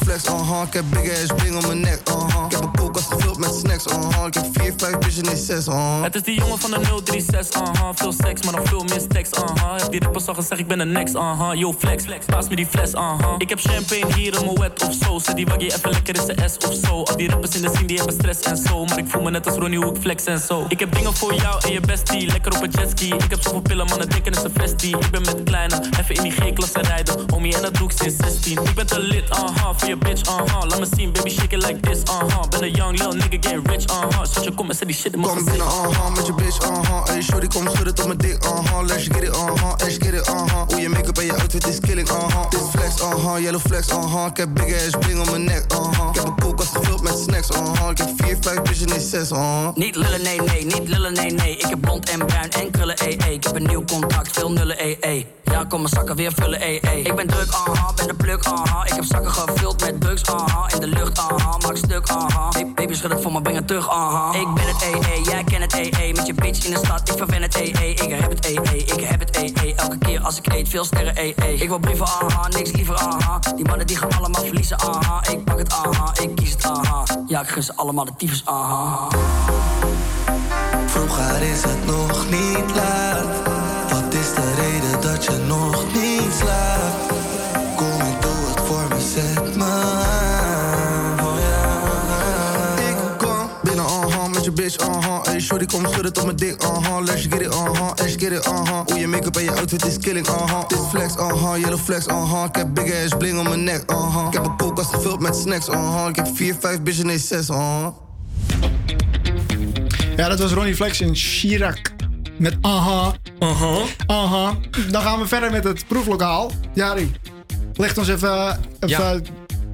Speaker 31: Flex, uh-huh. Ik heb big ass bling om mijn nek, uh-huh. Ik heb een koelkast gevuld met snacks, uh-huh. Ik heb vier, vijf bitches, nee zes, uh-huh.
Speaker 32: Het is die jongen van de 036, aha. Veel seks, maar nog veel stacks, aha. Heb die rappers al gezegd, ik ben de next, aha. Yo, flex, flex, paas me die fles, aha. Ik heb champagne hier in mijn wet of zo. Zet die waggie even lekker in zijn S of zo. Al die rappers in de scene, die hebben stress en zo. Maar ik voel me net als Ronnie, hoe ik flex en zo. Ik heb dingen voor jou en je bestie, lekker op een jetski. Ik heb zoveel pillen, mannen het is een festie. Ik ben met kleine, even in die G-klasse rijden. Homie, en dat doe ik sinds 16. Ik ben te lit, aha, voor je bitch, aha. Laat me zien, baby, shake it like this, aha. Ben een young lil nigga, get kom en zet die shit in
Speaker 31: Kom binnen, uh-huh, met je bitch, uh-huh. Hey, shorty, kom schudden tot mijn dik, uh-huh. Let's get it, uh-huh, let's get it, uh-huh. Hoe je make-up en je outfit is killing, uh-huh. Dit flex, uh-huh, yellow flex, uh-huh. Ik heb big ass bling om mijn nek, uh-huh. Ik heb een koelkast gevuld met snacks, uh-huh. Ik heb vier, vijf bitches, nee zes, uh-huh.
Speaker 33: Niet lullen, nee, nee, niet lullen, nee, nee. Ik heb blond en bruin en krullen, ee, ee. Ik heb een nieuw contact, veel nullen, ee, ee. Ja, kom mijn zakken weer vullen, ee, ee. Ik ben druk, aha, ben de pluk, aha. Ik heb zakken gevuld met drugs, aha. In de lucht, aha, maak stuk, aha. Hey, baby, schud het voor me, breng het terug, aha. Ik ben het, ee, ee, jij kent het, ee, ee. Met je bitch in de stad, ik verwen het, ee, ee. Ik heb het, ee, ee, ik heb het, ee, ee. Elke keer als ik eet, veel sterren, ee, ee. Ik wil brieven, aha, niks liever, aha. Die mannen die gaan allemaal verliezen, aha. Ik pak het, aha, ik kies het, aha. Ja, ik gun ze allemaal de tyfus, aha.
Speaker 31: Vroeger is het nog niet laat. De reden dat je nog niet slaapt? Kom en doe het voor me, zet me aan. Oh yeah. Ik kom binnen, uh-huh, met je bitch, uh-huh. Hey, shorty, kom schudden tot mijn dik, uh-huh. Let's get it, uh-huh, let's get it, uh-huh. Hoe je make-up en je outfit is killing, uh-huh. Dit flex, uh-huh, yellow flex, uh-huh. Ik heb big ass bling om mijn nek, uh-huh. Ik heb een koelkast gevuld met snacks, uh-huh. Ik heb vier, vijf bitches, nee zes, uh-huh.
Speaker 7: Ja, dat was Ronnie Flex in Chirac. Met aha. Aha. Aha. Dan gaan we verder met het proeflokaal. Jari, leg ons even, even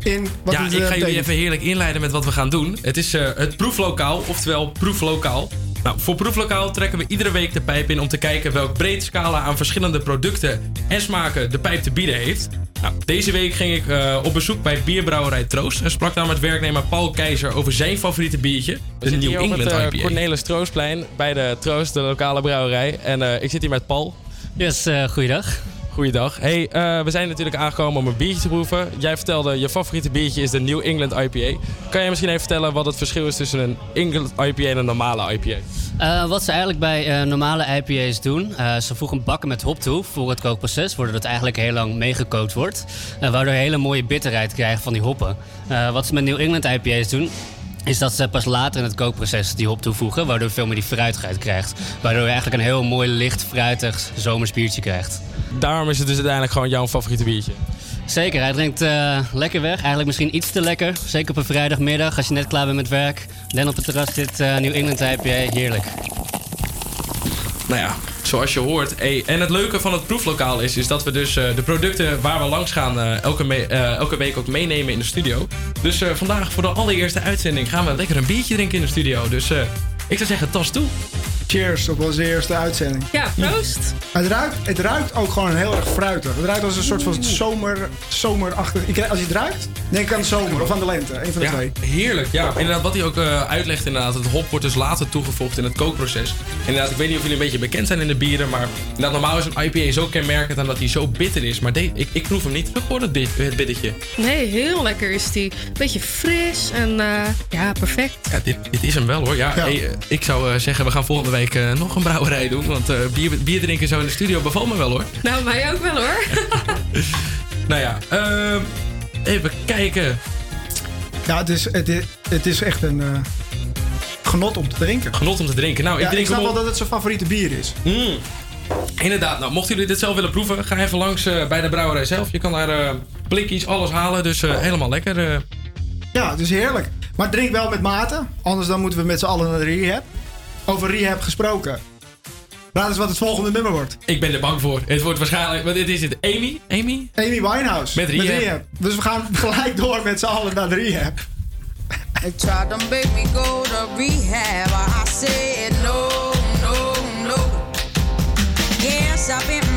Speaker 7: in wat
Speaker 9: ja, ik
Speaker 7: eh,
Speaker 9: ga jullie even heerlijk inleiden met wat we gaan doen. Het is eh, het proeflokaal, oftewel proeflokaal. Nou, voor proeflokaal trekken we iedere week de pijp in om te kijken welk breed scala aan verschillende producten en smaken de pijp te bieden heeft. Nou, deze week ging ik eh, op bezoek bij bierbrouwerij Troost en sprak daar met werknemer Paul Keizer over zijn favoriete biertje, de New
Speaker 34: hier op
Speaker 9: England
Speaker 34: het eh,
Speaker 9: IPA.
Speaker 34: Cornelis Troostplein bij de Troost, de lokale brouwerij. En eh, ik zit hier met Paul.
Speaker 30: Yes, uh, goeiedag.
Speaker 34: Goeiedag. Hey, eh, we zijn natuurlijk aangekomen om een biertje te proeven. Jij vertelde, je favoriete biertje is de New England IPA. Kan je misschien even vertellen wat het verschil is tussen een England IPA en een normale IPA?
Speaker 30: Eh, wat ze eigenlijk bij eh, normale IPA's doen, ze voegen bakken met hop toe voor het kookproces, waardoor het eigenlijk heel lang meegekookt wordt. waardoor je hele mooie bitterheid krijgt van die hoppen. Wat ze met New England IPA's doen, is dat ze pas later in het kookproces die hop toevoegen, waardoor je veel meer die fruitigheid krijgt. Waardoor je eigenlijk een heel mooi licht, fruitig zomers biertje krijgt.
Speaker 34: Daarom is het dus uiteindelijk gewoon jouw favoriete biertje.
Speaker 30: Zeker, hij drinkt eh, lekker weg. Eigenlijk misschien iets te lekker. Zeker op een vrijdagmiddag als je net klaar bent met werk. Dan op het terras zit eh, New England IPA. Heerlijk.
Speaker 9: Nou ja, zoals je hoort. Hey, en het leuke van het proeflokaal is, is dat we dus eh, de producten waar we langs gaan eh, elke, eh, elke week ook meenemen in de studio. Dus vandaag voor de allereerste uitzending gaan we lekker een biertje drinken in de studio. Dus ik zou zeggen, tas toe.
Speaker 7: Cheers op onze eerste uitzending.
Speaker 20: Ja, proost.
Speaker 7: Het ruikt, het ruikt ook gewoon heel erg fruitig. Het ruikt als een soort van zomer, zomerachtig. Ik- Als je het ruikt, denk aan de zomer of aan de lente. Een van de
Speaker 9: Ja,
Speaker 7: twee.
Speaker 9: heerlijk. Ja, inderdaad, wat hij ook eh, uitlegt, inderdaad. Het hop wordt dus later toegevoegd in het kookproces. Inderdaad, ik weet niet of jullie een beetje bekend zijn in de bieren, maar inderdaad, normaal is een IPA zo kenmerkend aan dat hij zo bitter is. Maar de- ik, ik proef hem niet terug hoor, het, bit- het bittertje.
Speaker 20: Nee, heel lekker is die. Beetje fris en eh, ja, perfect.
Speaker 9: Ja, dit, dit is hem wel hoor. Ja, hey, eh, ik zou eh, zeggen, we gaan volgende week eh, nog een brouwerij doen. Want eh, bier, bier, drinken zo in de studio bevalt me wel hoor.
Speaker 20: Nou, mij ook wel hoor.
Speaker 9: nou ja, even kijken.
Speaker 7: Ja, het is, het is, het is echt een genot om te drinken.
Speaker 9: Genot om te drinken. Nou, ik,
Speaker 7: snap wel dat het zijn favoriete bier is.
Speaker 9: Hmm. Inderdaad. Nou, mochten jullie dit zelf willen proeven, ga even langs bij de brouwerij zelf. Je kan daar uh, blikjes, alles halen. Dus helemaal lekker.
Speaker 7: Ja, het is heerlijk. Maar drink wel met mate, anders dan moeten we met z'n allen naar de rehab. Over rehab gesproken. Raad eens wat het volgende nummer wordt.
Speaker 9: Ik ben er bang voor. Het wordt waarschijnlijk... Wat dit is het. Amy? Amy?
Speaker 7: Amy Winehouse.
Speaker 9: Met rehab. Met rehab.
Speaker 7: Dus we gaan gelijk door met z'n allen naar de rehab.
Speaker 35: Tried to make me go to rehab. I said no, no, no. Yes, I've been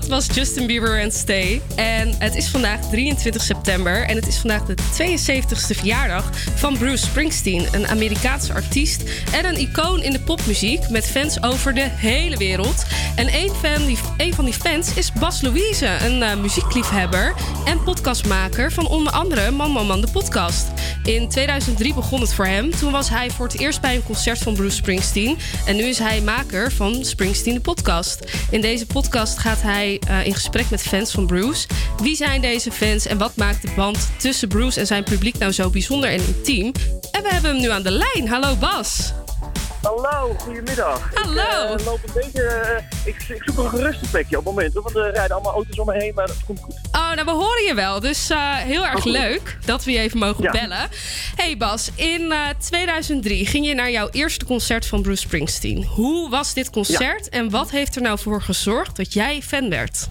Speaker 20: dat was Justin Bieber en Stay. En het is vandaag 23 september. En het is vandaag de 72e verjaardag van Bruce Springsteen. Een Amerikaanse artiest en een icoon in de popmuziek. Met fans over de hele wereld. En een, fan die, van die fans is Bas Louise. Een eh, muziekliefhebber en podcastmaker van onder andere Man Man Man de podcast. In 2003 begon het voor hem. Toen was hij voor het eerst bij een concert van Bruce Springsteen. En nu is hij maker van Springsteen de podcast. In deze podcast gaat hij eh, in gesprek met fans van Bruce. Wie zijn deze fans en wat maakt de band tussen Bruce en zijn publiek nou zo bijzonder en intiem? En we hebben hem nu aan de lijn. Hallo Bas.
Speaker 36: Hallo, goedemiddag.
Speaker 20: Hallo.
Speaker 36: Ik, eh, loop een beetje, eh, ik, ik zoek een geruste plekje op het moment, want er rijden allemaal auto's om me heen, maar dat komt goed.
Speaker 20: Oh, nou we horen je wel. Dus eh, heel erg
Speaker 36: Oh,
Speaker 20: leuk dat we je even mogen
Speaker 36: Ja.
Speaker 20: bellen. Hey Bas, in eh, 2003 ging je naar jouw eerste concert van Bruce Springsteen. Hoe was dit concert en wat heeft er nou voor gezorgd dat jij fan werd?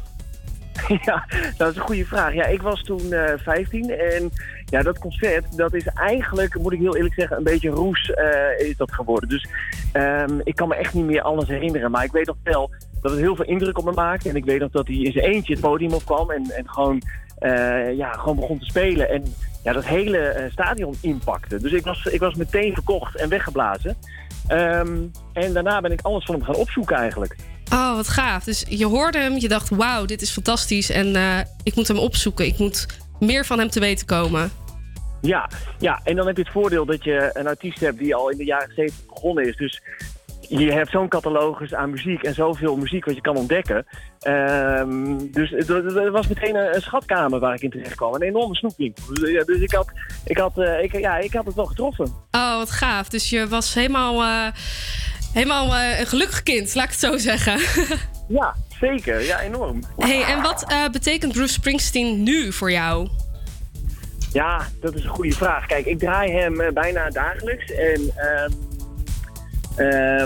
Speaker 36: ja, dat is een goede vraag. Ja, ik was toen eh 15 en ja, dat concert, dat is eigenlijk, moet ik heel eerlijk zeggen, een beetje roes eh, is dat geworden. Dus ehm, ik kan me echt niet meer alles herinneren, maar ik weet nog wel dat het heel veel indruk op me maakte. En ik weet nog dat hij in zijn eentje het podium opkwam en, en gewoon, eh, ja, gewoon begon te spelen. En ja, dat hele eh, stadion inpakte. Dus ik was, ik was meteen verkocht en weggeblazen. Ehm, en daarna ben ik alles van hem gaan opzoeken eigenlijk.
Speaker 20: Oh, wat gaaf. Dus je hoorde hem, je dacht, wauw, dit is fantastisch. En ik moet hem opzoeken. Ik moet meer van hem te weten komen.
Speaker 36: Ja, ja, en dan heb je het voordeel dat je een artiest hebt die al in de jaren 70 begonnen is. Dus je hebt zo'n catalogus aan muziek en zoveel muziek wat je kan ontdekken. Ehm, dus het was meteen een, een schatkamer waar ik in terecht kwam. Een enorme snoepwinkel. Dus, ja, dus ik, had, ik, had, eh, ik, ja, ik had het wel getroffen.
Speaker 20: Oh, wat gaaf. Dus je was helemaal, eh, helemaal eh, een gelukkig kind, laat ik het zo zeggen.
Speaker 36: Ja, zeker. Ja, enorm.
Speaker 20: hey, en wat eh, betekent Bruce Springsteen nu voor jou?
Speaker 36: Ja, dat is een goede vraag. Kijk, ik draai hem eh, bijna dagelijks. En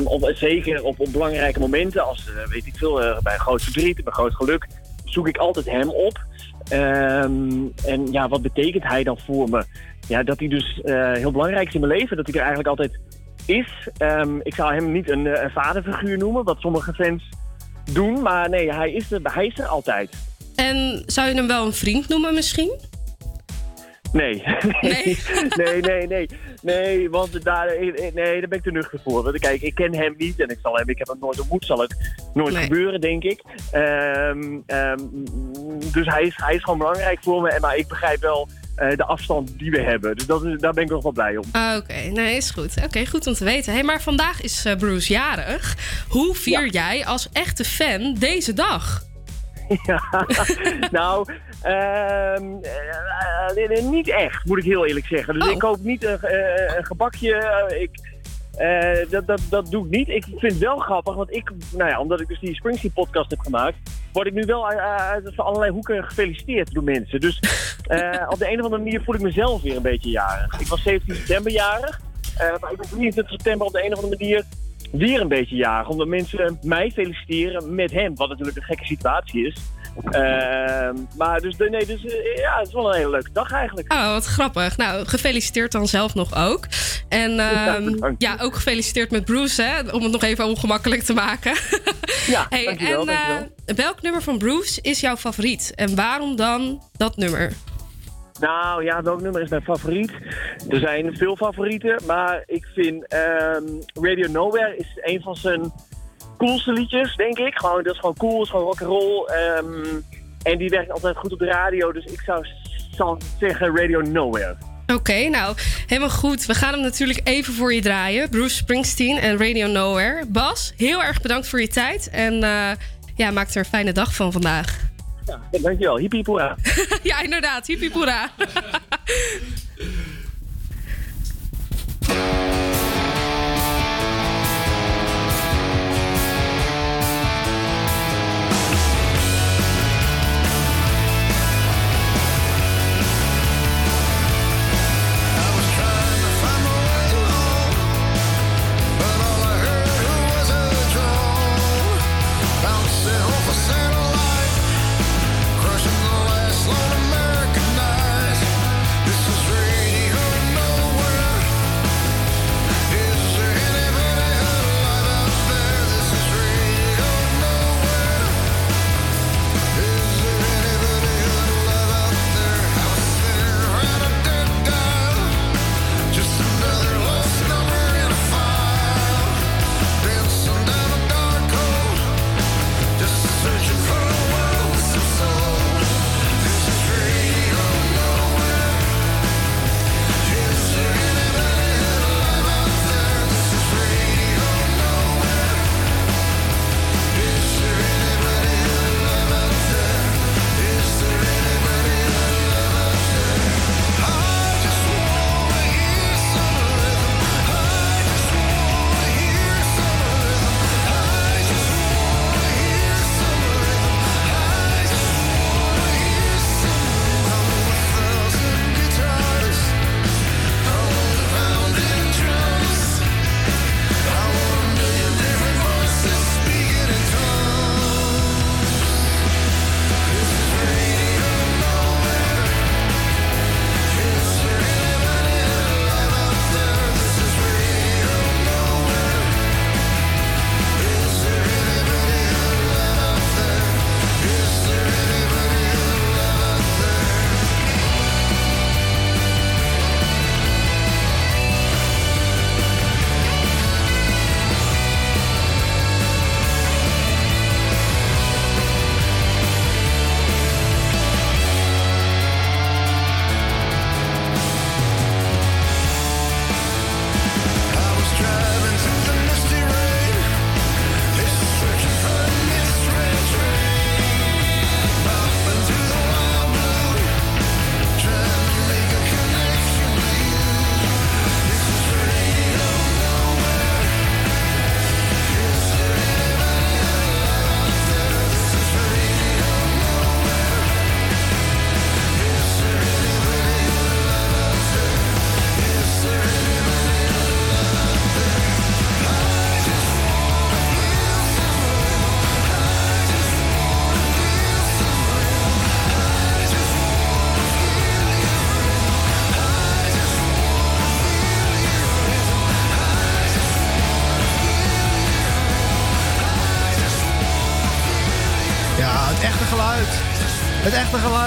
Speaker 36: op, zeker op, op belangrijke momenten, als weet ik veel, bij groot verdriet, bij groot geluk, zoek ik altijd hem op. Ehm, en ja, wat betekent hij dan voor me? Ja, dat hij dus heel belangrijk is in mijn leven, dat hij er eigenlijk altijd is. Ehm, ik zou hem niet een, eh, een vaderfiguur noemen, wat sommige fans doen. Maar nee, hij is er, hij is er altijd.
Speaker 20: En zou je hem wel een vriend noemen misschien?
Speaker 36: Nee. Nee? nee, nee, nee. Nee, want daar, nee, daar ben ik te nuchter voor. Want kijk, ik ken hem niet en ik, zal hem, ik heb hem nooit ontmoet. Zal het nooit gebeuren, denk ik. Ehm, ehm, dus hij is, hij is gewoon belangrijk voor me. Maar ik begrijp wel de afstand die we hebben. Dus dat is, daar ben ik nog wel blij om.
Speaker 20: Ah, Oké, nee, is goed. Oké, goed om te weten. Hey, maar vandaag is eh, Bruce jarig. Hoe vier jij als echte fan deze dag?
Speaker 36: Ja, nou, ehm, eh, eh, niet echt, moet ik heel eerlijk zeggen. Dus ik koop niet een, eh, een gebakje. eh, ik, eh, dat, dat, dat doe ik niet. Ik vind het wel grappig, want ik, nou ja, omdat ik dus die Springsteen podcast heb gemaakt, word ik nu wel uit, uit van allerlei hoeken gefeliciteerd door mensen. Dus eh, op de een of andere manier voel ik mezelf weer een beetje jarig. Ik was 17 september jarig, eh, maar ik ben 23 september op de een of andere manier weer een beetje jagen. Omdat mensen mij feliciteren met hem. Wat natuurlijk een gekke situatie is. Ehm, maar dus, nee, dus eh, ja, het is wel een hele leuke dag eigenlijk.
Speaker 37: Oh, wat grappig. Nou, gefeliciteerd dan zelf nog ook. En ehm,
Speaker 36: bedankt.
Speaker 37: ja, ook gefeliciteerd met Bruce, hè, om het nog even ongemakkelijk te maken.
Speaker 36: Ja,
Speaker 37: hey,
Speaker 36: dankjewel,
Speaker 37: en eh,
Speaker 36: dankjewel.
Speaker 37: welk nummer van Bruce is jouw favoriet? En waarom dan dat nummer?
Speaker 36: Nou ja, welk nummer is mijn favoriet? Er zijn veel favorieten, maar ik vind ehm, Radio Nowhere is een van zijn coolste liedjes, denk ik. Gewoon, dat is gewoon cool, is gewoon rock'n'roll. ehm en die werkt altijd goed op de radio, dus ik zou, zou zeggen Radio Nowhere.
Speaker 37: Oké, nou, helemaal goed. We gaan hem natuurlijk even voor je draaien. Bruce Springsteen en Radio Nowhere. Bas, heel erg bedankt voor je tijd. En eh, ja, maak er een fijne dag van vandaag.
Speaker 36: Ja, dankjewel. Hippie hiep hoera.
Speaker 37: ja, inderdaad. Hippie poera.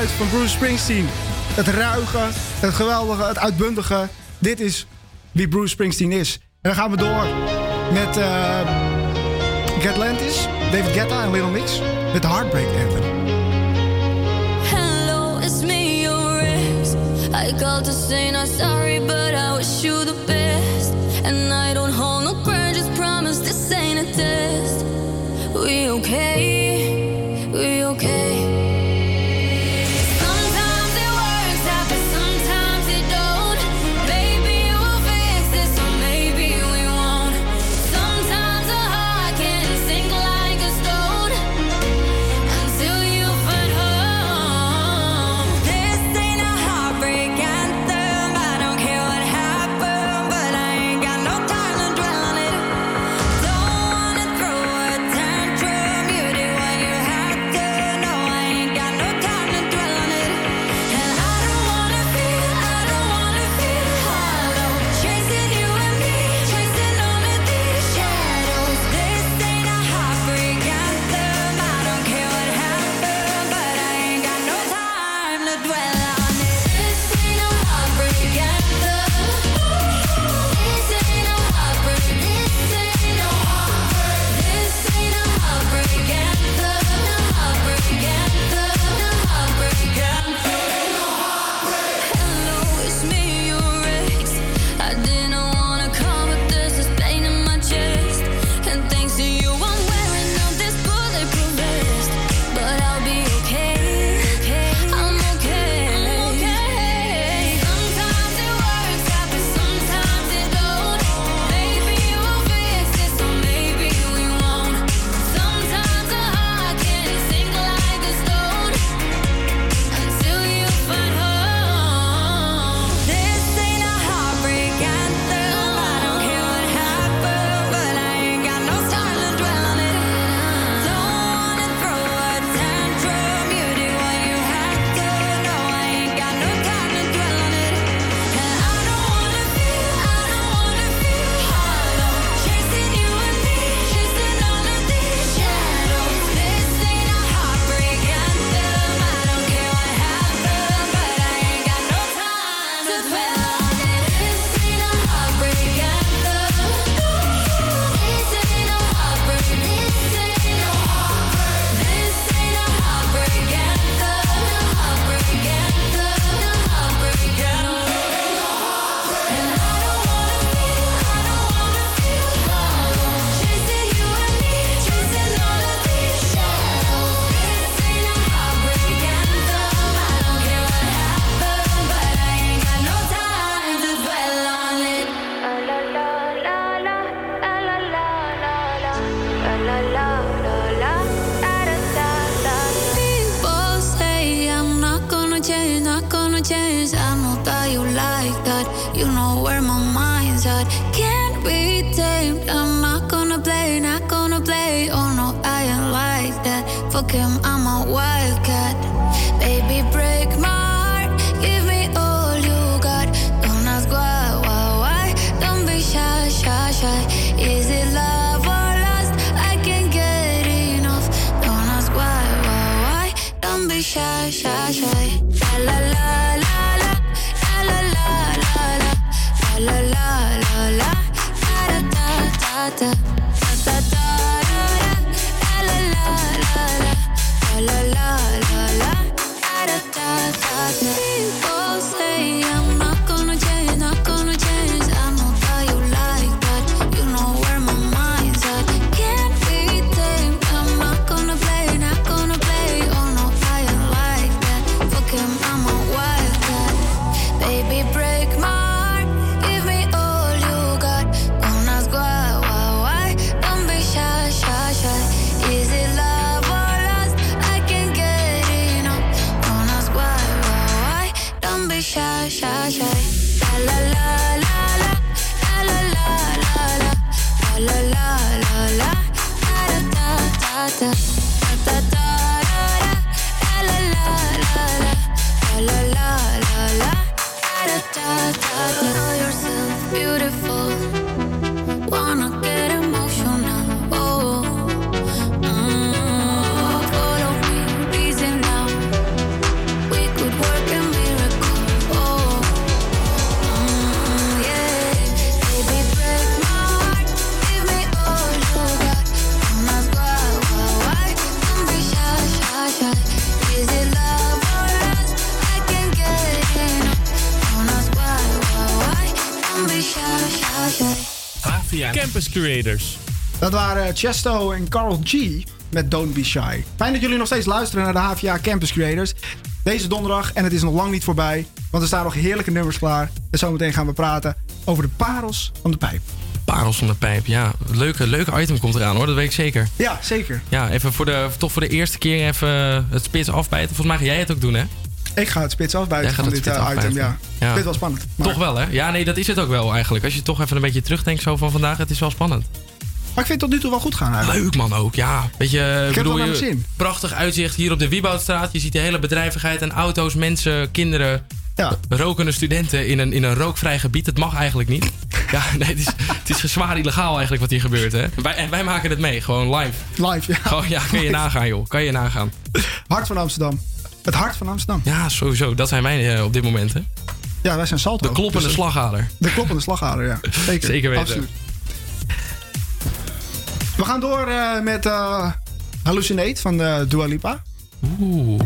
Speaker 7: geluid van Bruce Springsteen. Het ruige, het geweldige, het uitbundige. Dit is wie Bruce Springsteen is. En dan gaan we door met eh Gatlantis, David Guetta en Little Mix. Met Heartbreak Anthem.
Speaker 38: Hello, it's me, your ex. I called to say not sorry, but I wish you the best. And I don't hold no grudges, promise this ain't a test. We okay?
Speaker 7: Chesto en Carl G met Don't Be Shy. Fijn dat jullie nog steeds luisteren naar de HVA Campus Creators. Deze donderdag, en het is nog lang niet voorbij, want er staan nog heerlijke nummers klaar. En zometeen gaan we praten over de parels van de pijp.
Speaker 9: Parels van de pijp, ja. Leuke, leuke item komt eraan hoor, dat weet ik zeker.
Speaker 7: Ja, zeker.
Speaker 9: Ja, even voor de, toch voor de eerste keer even het spits afbijten. Volgens mij ga jij het ook doen, hè?
Speaker 7: Ik ga het spits afbuiten van dit eh, item, ja.
Speaker 9: Ja.
Speaker 7: Dit wel spannend. Maar,
Speaker 9: Toch wel, hè? Ja, nee, dat is het ook wel eigenlijk. Als je toch even een beetje terugdenkt zo van vandaag, het is wel spannend.
Speaker 7: Maar ik vind het tot nu toe wel goed gaan eigenlijk.
Speaker 9: Leuk man ook, ja. Weet je,
Speaker 7: Ik heb
Speaker 9: bedoel, je-
Speaker 7: zin.
Speaker 9: prachtig uitzicht hier op de Wieboudstraat. Je ziet de hele bedrijvigheid en auto's, mensen, kinderen. Rokende studenten in een, in een rookvrij gebied. Het mag eigenlijk niet. Ja, nee, het is, het is zwaar illegaal eigenlijk wat hier gebeurt. Hè? Wij, en wij maken het mee, gewoon live.
Speaker 7: Live, ja.
Speaker 9: Gewoon, ja, kan je nagaan joh. Kan je nagaan.
Speaker 7: Hart van Amsterdam. Het hart van Amsterdam.
Speaker 9: Ja, sowieso. Dat zijn wij eh, op dit moment. Hè?
Speaker 7: Ja, wij zijn Salto.
Speaker 9: De kloppende
Speaker 7: Dus, eh,
Speaker 9: slagader.
Speaker 7: De kloppende slagader, ja. Zeker.
Speaker 9: Zeker weten.
Speaker 7: Absoluut. We gaan door eh, met eh, Hallucinate van eh Dua Lipa.
Speaker 9: Oeh.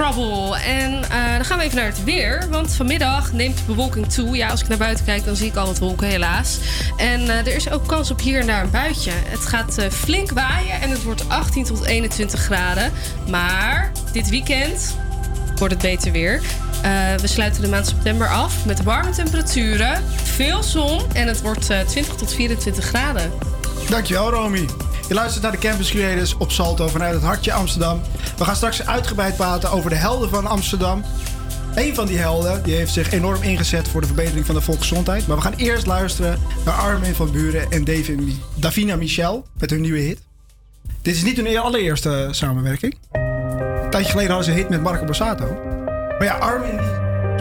Speaker 8: Trouble.
Speaker 20: En eh, dan gaan we even naar het weer. Want vanmiddag neemt de bewolking toe. Ja, als ik naar buiten kijk, dan zie ik al wat wolken, helaas. En eh, er is ook kans op hier en daar een buitje. Het gaat eh, flink waaien en het wordt 18 tot 21 graden. Maar dit weekend wordt het beter weer. We sluiten de maand september af met warme temperaturen, veel zon en het wordt eh, 20 tot 24 graden.
Speaker 7: Dankjewel, Romy. Je luistert naar de Campus Creators op Salto vanuit het hartje Amsterdam. We gaan straks uitgebreid praten over de helden van Amsterdam. Een van die helden die heeft zich enorm ingezet voor de verbetering van de volksgezondheid. Maar we gaan eerst luisteren naar Armin van Buren en Davin- Davina Michel met hun nieuwe hit. Dit is niet hun allereerste samenwerking. Een tijdje geleden hadden ze een hit met Marco Borsato. Maar ja, Armin.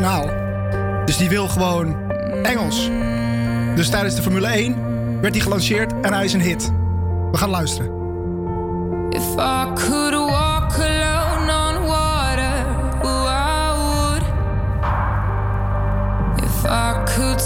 Speaker 7: Nou, dus die wil gewoon Engels. Dus tijdens de Formule 1 werd hij gelanceerd en hij is een hit. We gaan luisteren.
Speaker 38: If I could walk alone on water, I would. If I could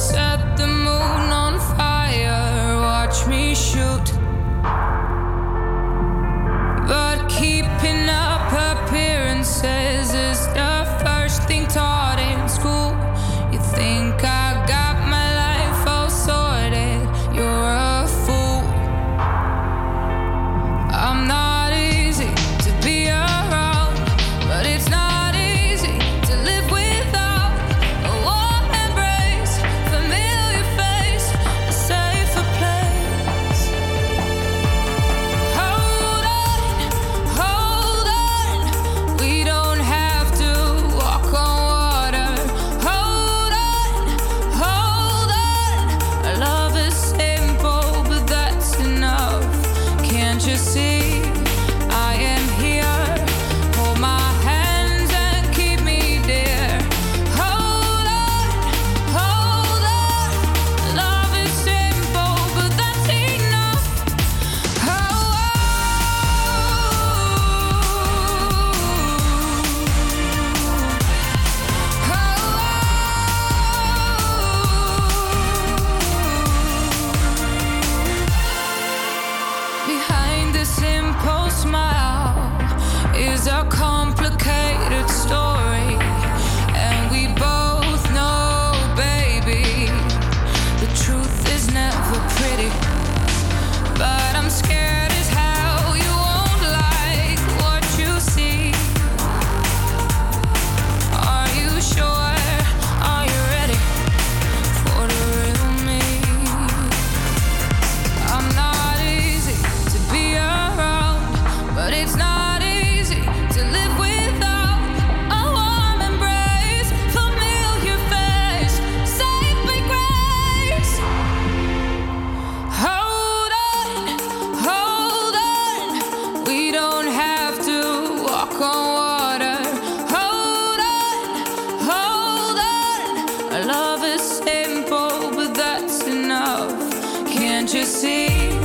Speaker 39: Can't you see?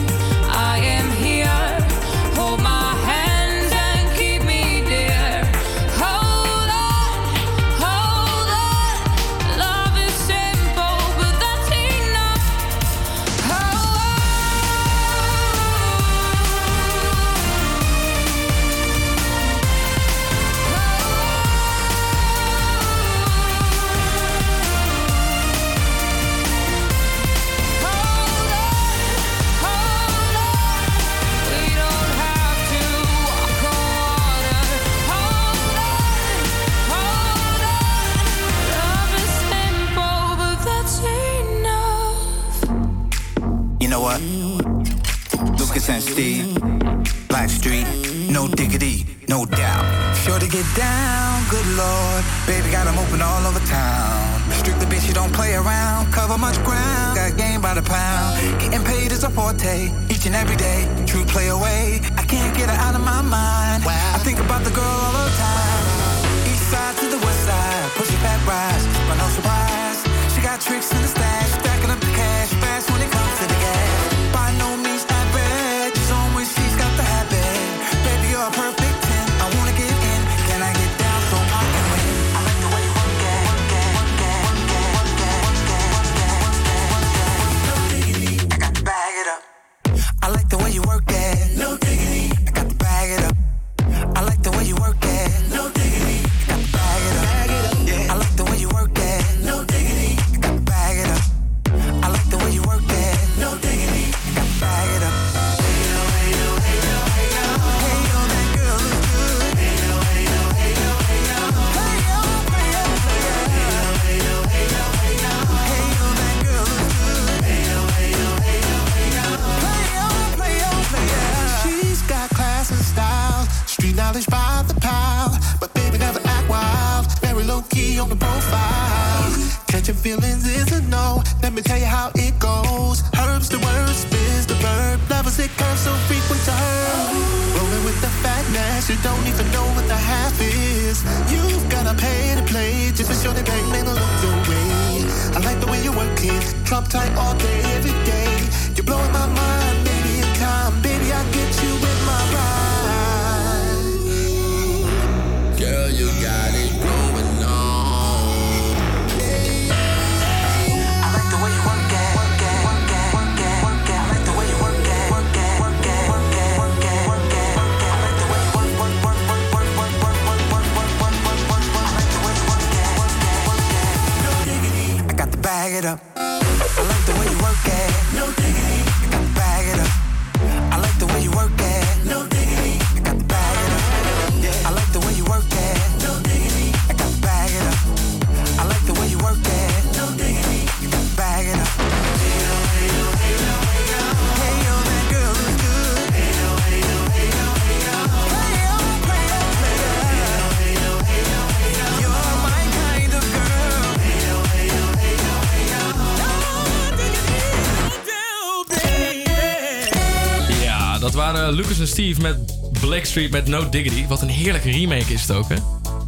Speaker 40: Eh, Lucas
Speaker 9: en Steve met Blackstreet met No Diggity. Wat een heerlijke remake is het ook, hè?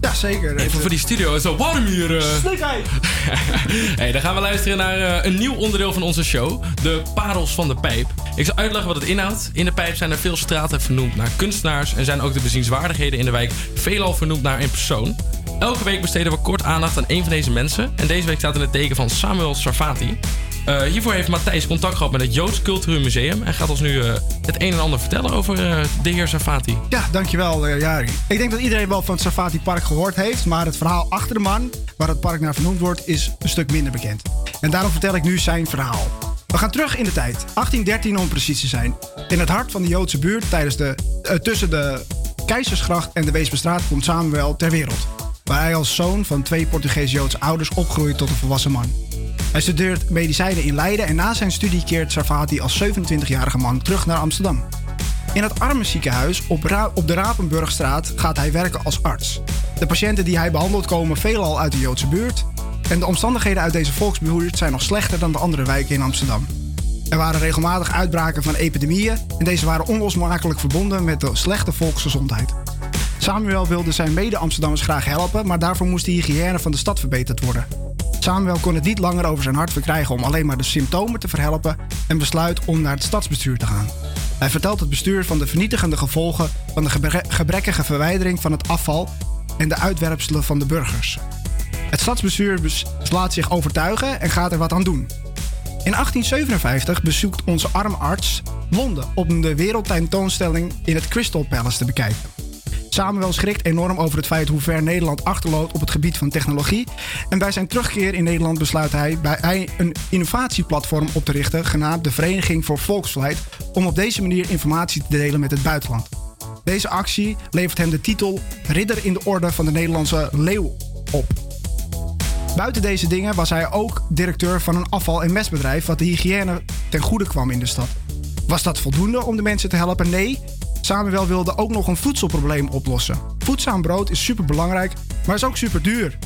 Speaker 7: Ja, zeker.
Speaker 9: Even voor die studio zo warm hier. Eh.
Speaker 7: hij.
Speaker 9: hey, dan gaan we luisteren naar eh, een nieuw onderdeel van onze show. De parels van de pijp. Ik zal uitleggen wat het inhoudt. In de pijp zijn er veel straten vernoemd naar kunstenaars... en zijn ook de bezienswaardigheden in de wijk veelal vernoemd naar een persoon. Elke week besteden we kort aandacht aan één van deze mensen. En deze week staat in het teken van Samuel Sarfati. Eh, hiervoor heeft Matthijs contact gehad met het Joods Cultureel Museum. En gaat ons nu eh, het een en ander vertellen over eh, de heer Safati.
Speaker 7: Ja, dankjewel Jari. Ik denk dat iedereen wel van het Safati Park gehoord heeft. Maar het verhaal achter de man, waar het park naar vernoemd wordt, is een stuk minder bekend. En daarom vertel ik nu zijn verhaal. We gaan terug in de tijd, 1813 om precies te zijn. In het hart van de Joodse buurt tijdens de, tussen de Keizersgracht en de Weesbestraat komt Samuel ter wereld. Waar hij als zoon van twee Portugese Joodse ouders opgroeit tot een volwassen man. Hij studeert medicijnen in Leiden en na zijn studie keert Sarvati als 27-jarige man terug naar Amsterdam. In het armenziekenhuis op, op de Rapenburgstraat gaat hij werken als arts. De patiënten die hij behandelt komen veelal uit de Joodse buurt. En de omstandigheden uit deze volksbuurt zijn nog slechter dan de andere wijken in Amsterdam. Er waren regelmatig uitbraken van epidemieën en deze waren onlosmakelijk verbonden met de slechte volksgezondheid. Samuel wilde zijn mede-Amsterdammers graag helpen, maar daarvoor moest de hygiëne van de stad verbeterd worden. Samuel kon het niet langer over zijn hart verkrijgen om alleen maar de symptomen te verhelpen en besluit om naar het stadsbestuur te gaan. Hij vertelt het bestuur van de vernietigende gevolgen van de gebre- gebrekkige verwijdering van het afval en de uitwerpselen van de burgers. Het stadsbestuur bes- laat zich overtuigen en gaat er wat aan doen. In 1857 bezoekt onze armarts Londen om de wereldtentoonstelling in het Crystal Palace te bekijken. Samuel schrikt enorm over het feit hoe ver Nederland achterloopt op het gebied van technologie. En bij zijn terugkeer in Nederland besluit hij, bij, een innovatieplatform op te richten, genaamd de Vereniging voor Volksvlijt, om op deze manier informatie te delen met het buitenland. Deze actie levert hem de titel Ridder in de Orde van de Nederlandse Leeuw op. Buiten deze dingen was hij ook directeur van een afval- en mestbedrijf wat de hygiëne ten goede kwam in de stad. Was dat voldoende om de mensen te helpen? Nee. Samuel wilde ook nog een voedselprobleem oplossen. Voedzaam brood is super belangrijk, maar is ook super duur.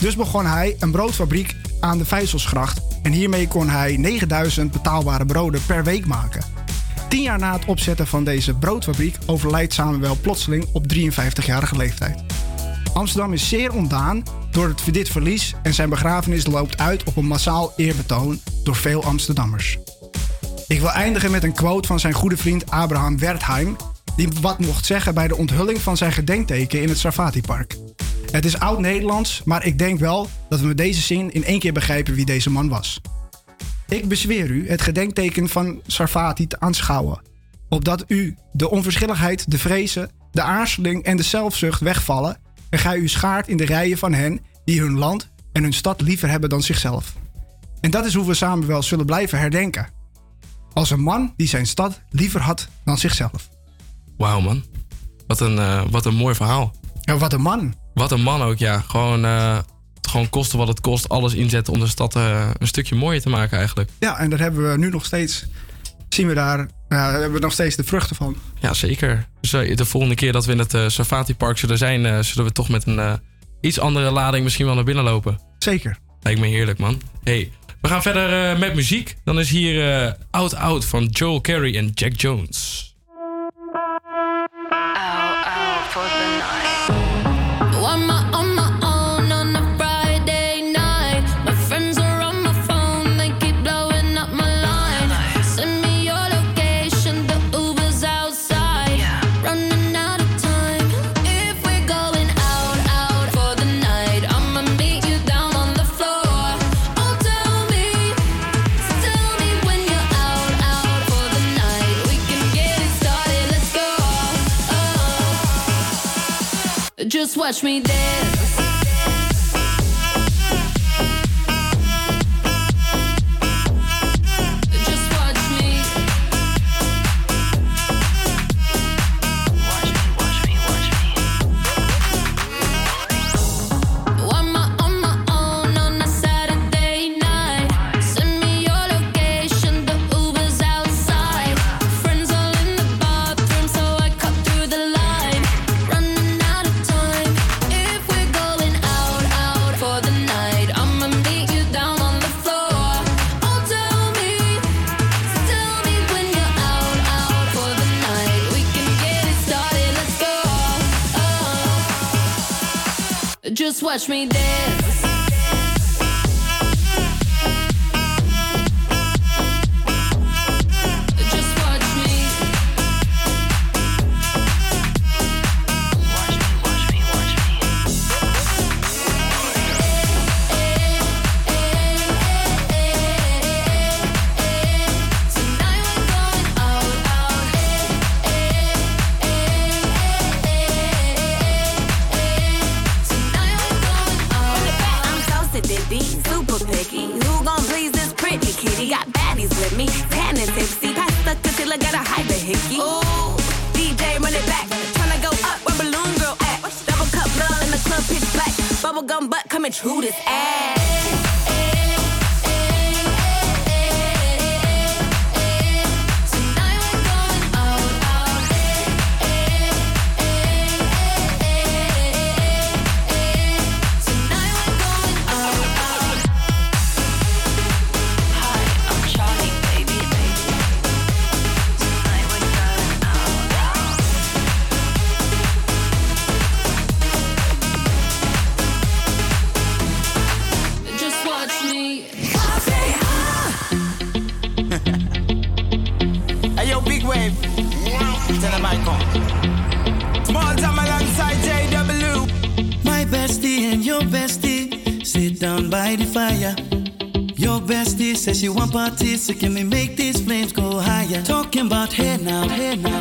Speaker 7: Dus begon hij een broodfabriek aan de Vijzelsgracht en hiermee kon hij 9000 betaalbare broden per week maken. Tien jaar na het opzetten van deze broodfabriek overlijdt Samuel plotseling op 53-jarige leeftijd. Amsterdam is zeer ontdaan door dit verlies en zijn begrafenis loopt uit op een massaal eerbetoon door veel Amsterdammers. Ik wil eindigen met een quote van zijn goede vriend Abraham Wertheim, die wat mocht zeggen bij de onthulling van zijn gedenkteken in het Sarfati-park. Het is oud-Nederlands, maar ik denk wel dat we met deze zin in één keer begrijpen wie deze man was. Ik bezweer u het gedenkteken van Sarfati te aanschouwen, opdat u de onverschilligheid, de vrezen, de aarzeling en de zelfzucht wegvallen en gij u schaart in de rijen van hen die hun land en hun stad liever hebben dan zichzelf. En dat is hoe we samen wel zullen blijven herdenken. Als een man die zijn stad liever had dan zichzelf.
Speaker 9: Wauw, man. Wat een, eh, wat een mooi verhaal.
Speaker 7: Ja, wat een man.
Speaker 9: Wat een man ook, ja. Gewoon, eh, gewoon kosten wat het kost. Alles inzetten om de stad eh, een stukje mooier te maken eigenlijk.
Speaker 7: Ja, en daar hebben we nu nog steeds, zien we daar, ja, daar hebben we nog steeds de vruchten van.
Speaker 9: Ja, zeker. Dus de volgende keer dat we in het eh, Safati Park zullen zijn... zullen we toch met een iets andere lading misschien wel naar binnen lopen.
Speaker 7: Zeker.
Speaker 9: Lijkt me heerlijk, man. Hey, we gaan verder met muziek. Dan is hier Out Out van Joel Carey en Jack Jones.
Speaker 38: On watch me dance. Just watch me
Speaker 41: says she want parties, so can we make these flames go higher? Talking about hey now, hey now,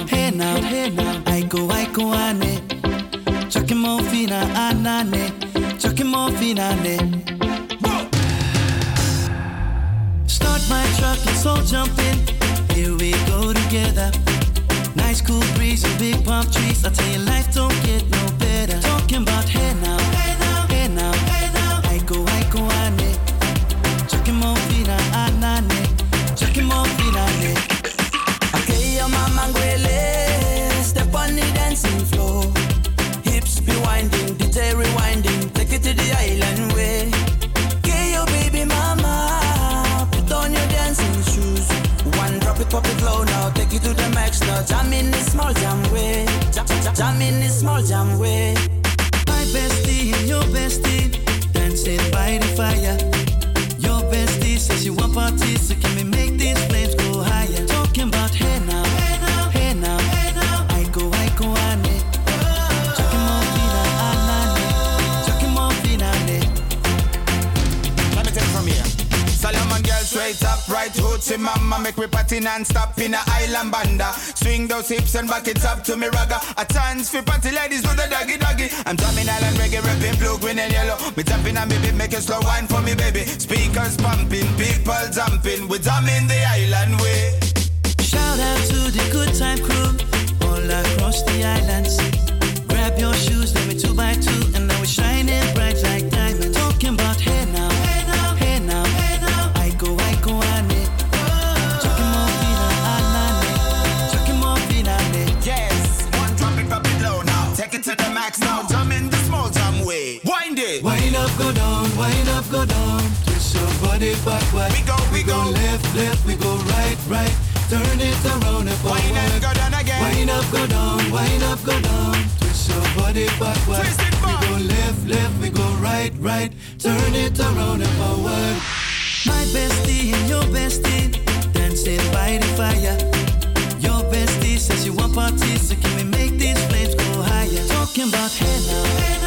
Speaker 10: hoochie mama Make me party non-stop in a island banda. Swing those hips and back it up to me ragga. A chance for party ladies do the doggy doggy. I'm drumming island reggae, rapping blue, green and yellow. Me tapping me beat, make it slow wine for me baby. Speakers pumping, people jumping. We drumming the island way.
Speaker 41: Shout out to the good time crew all across the islands. Grab your shoes, let me two by two, and now we're shining bright go down. Twist your body backward.
Speaker 10: We go, we
Speaker 41: go left, left, we go right, right. Turn it around and forward.
Speaker 10: Wind up, go down again
Speaker 41: Wind up, go down, wind up, go down. Twist your body backward.
Speaker 10: Twist it back.
Speaker 41: We go left, left, we go right, right. Turn it around and forward. My bestie and your bestie dancing by the fire. Your bestie says you want parties, so can we make these flames go higher? Talking about hey now, hey now,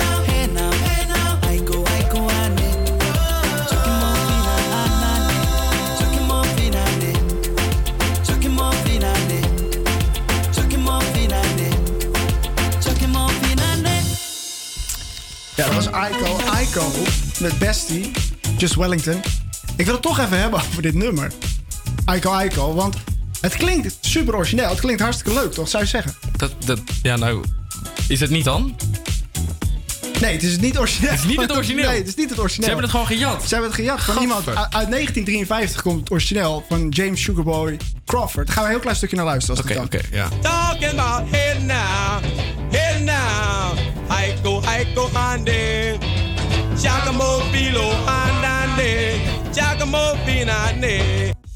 Speaker 7: Ico. Ico met Bestie. Just Wellington. Ik wil het toch even hebben over dit nummer. Ico Ico, want het klinkt super origineel. Het klinkt hartstikke leuk, toch? Zou je zeggen?
Speaker 9: Dat, dat, ja, nou, is het niet dan?
Speaker 7: Nee, het is niet origineel.
Speaker 9: Het is niet het origineel.
Speaker 7: Nee, het is niet het origineel.
Speaker 9: Ze hebben het gewoon gejat.
Speaker 7: Ze hebben het gejat van iemand. Uit uit 1953 komt het origineel van James Sugarboy Crawford. Daar gaan we een heel klein stukje naar luisteren. Als
Speaker 9: Oké,
Speaker 7: het
Speaker 9: oké, ja.
Speaker 10: Talking about now, go, hande. Giacomo Filo, handande. Giacomo Finane.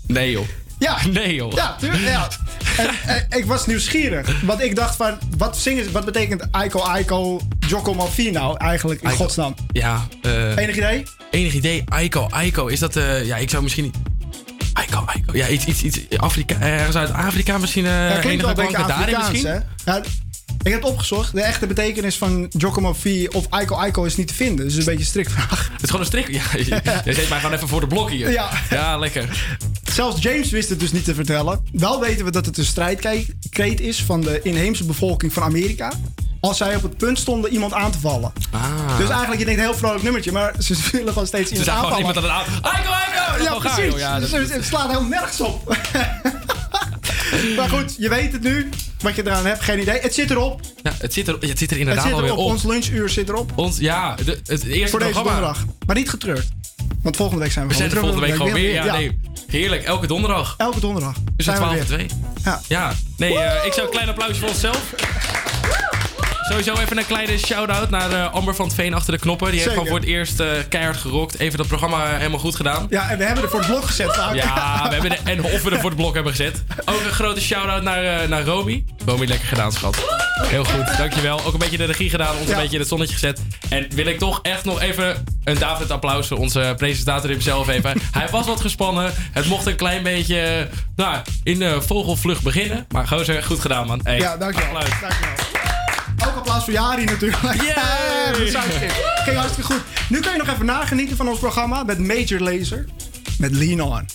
Speaker 9: Nee, joh.
Speaker 7: Ja.
Speaker 9: Nee, joh.
Speaker 7: Ja, tuurlijk. Ja. En, en ik was nieuwsgierig. Want ik dacht van, wat, zingen, wat betekent Aiko Aiko Jocko Malfi nou eigenlijk in
Speaker 9: Aiko.
Speaker 7: godsnaam?
Speaker 9: Ja. eh
Speaker 7: Enig idee?
Speaker 9: Enig idee? Aiko, Aiko. Is dat, eh, ja, ik zou misschien niet... Aiko, Aiko. Ja, iets, iets, iets Afrika, ergens uit Afrika misschien. eh
Speaker 7: Ja, klinkt wel
Speaker 9: enige
Speaker 7: een beetje Afrikaans,
Speaker 9: misschien.
Speaker 7: hè? Ja, ik heb het opgezocht. De echte betekenis van Malfi of Aiko Aiko is niet te vinden. Dus een beetje een strikvraag.
Speaker 9: Het is gewoon een strik. Ja, je, je zet mij gewoon even voor de blok hier.
Speaker 7: Ja.
Speaker 9: ja lekker.
Speaker 7: Zelfs James wist het dus niet te vertellen. Wel weten we dat het een strijdkreet is van de inheemse bevolking van Amerika. Als zij op het punt stonden iemand aan te vallen.
Speaker 9: Ah.
Speaker 7: Dus eigenlijk, je denkt heel vrolijk nummertje, maar ze willen gewoon steeds
Speaker 9: Ze
Speaker 7: iemand
Speaker 9: zijn gewoon
Speaker 7: aanvallen.
Speaker 9: iemand aan het aan... Aiko, Aiko!
Speaker 7: Ja, precies.
Speaker 9: Ja,
Speaker 7: dus
Speaker 9: dat-
Speaker 7: het- het slaat helemaal nergens op. maar goed, je weet het nu. Wat je eraan hebt, geen idee. Het zit erop.
Speaker 9: Ja, het zit er, het zit er
Speaker 7: Het
Speaker 9: inderdaad
Speaker 7: zit
Speaker 9: alweer
Speaker 7: erop.
Speaker 9: op.
Speaker 7: Ons lunchuur zit erop.
Speaker 9: Ons, ja, de, het eerste
Speaker 7: Voor deze
Speaker 9: programma.
Speaker 7: donderdag. Maar niet getreurd. Want volgende week zijn we,
Speaker 9: We zijn er volgende week gewoon weer. Ja, nee. Heerlijk, elke donderdag.
Speaker 7: Elke donderdag.
Speaker 9: Dus
Speaker 7: zijn
Speaker 9: het
Speaker 7: we
Speaker 9: 12
Speaker 7: weer.
Speaker 9: en 2.
Speaker 7: Ja.
Speaker 9: Ja, nee, eh, ik zou een klein applausje voor onszelf. Sowieso even een kleine shout-out naar eh, Amber van het Veen achter de knoppen. Die heeft
Speaker 38: Zeker.
Speaker 9: gewoon voor het eerst eh, keihard gerokt. Even dat programma eh, helemaal goed gedaan.
Speaker 38: Ja, en we hebben er voor het blok gezet vaak.
Speaker 9: Ja, we hebben de, en of we er voor het blok hebben gezet. Ook een grote shout-out naar, naar Romy. Romy, lekker gedaan, schat. Heel goed, dankjewel. Ook een beetje de regie gedaan, ons
Speaker 38: Ja.
Speaker 9: een beetje in het zonnetje gezet. En wil ik toch echt nog even een David applaus voor onze presentator hemzelf even. Hij was wat gespannen. Het mocht een klein beetje nou, in de vogelvlucht beginnen. Maar gozer, goed gedaan, man. Hey,
Speaker 38: Ja, dankjewel.
Speaker 9: applaus.
Speaker 38: dankjewel. Applaus voor Jari natuurlijk. Hartstikke- Ging hartstikke goed. Nu kun je nog even nagenieten van ons programma met Major Laser. Met Lean On.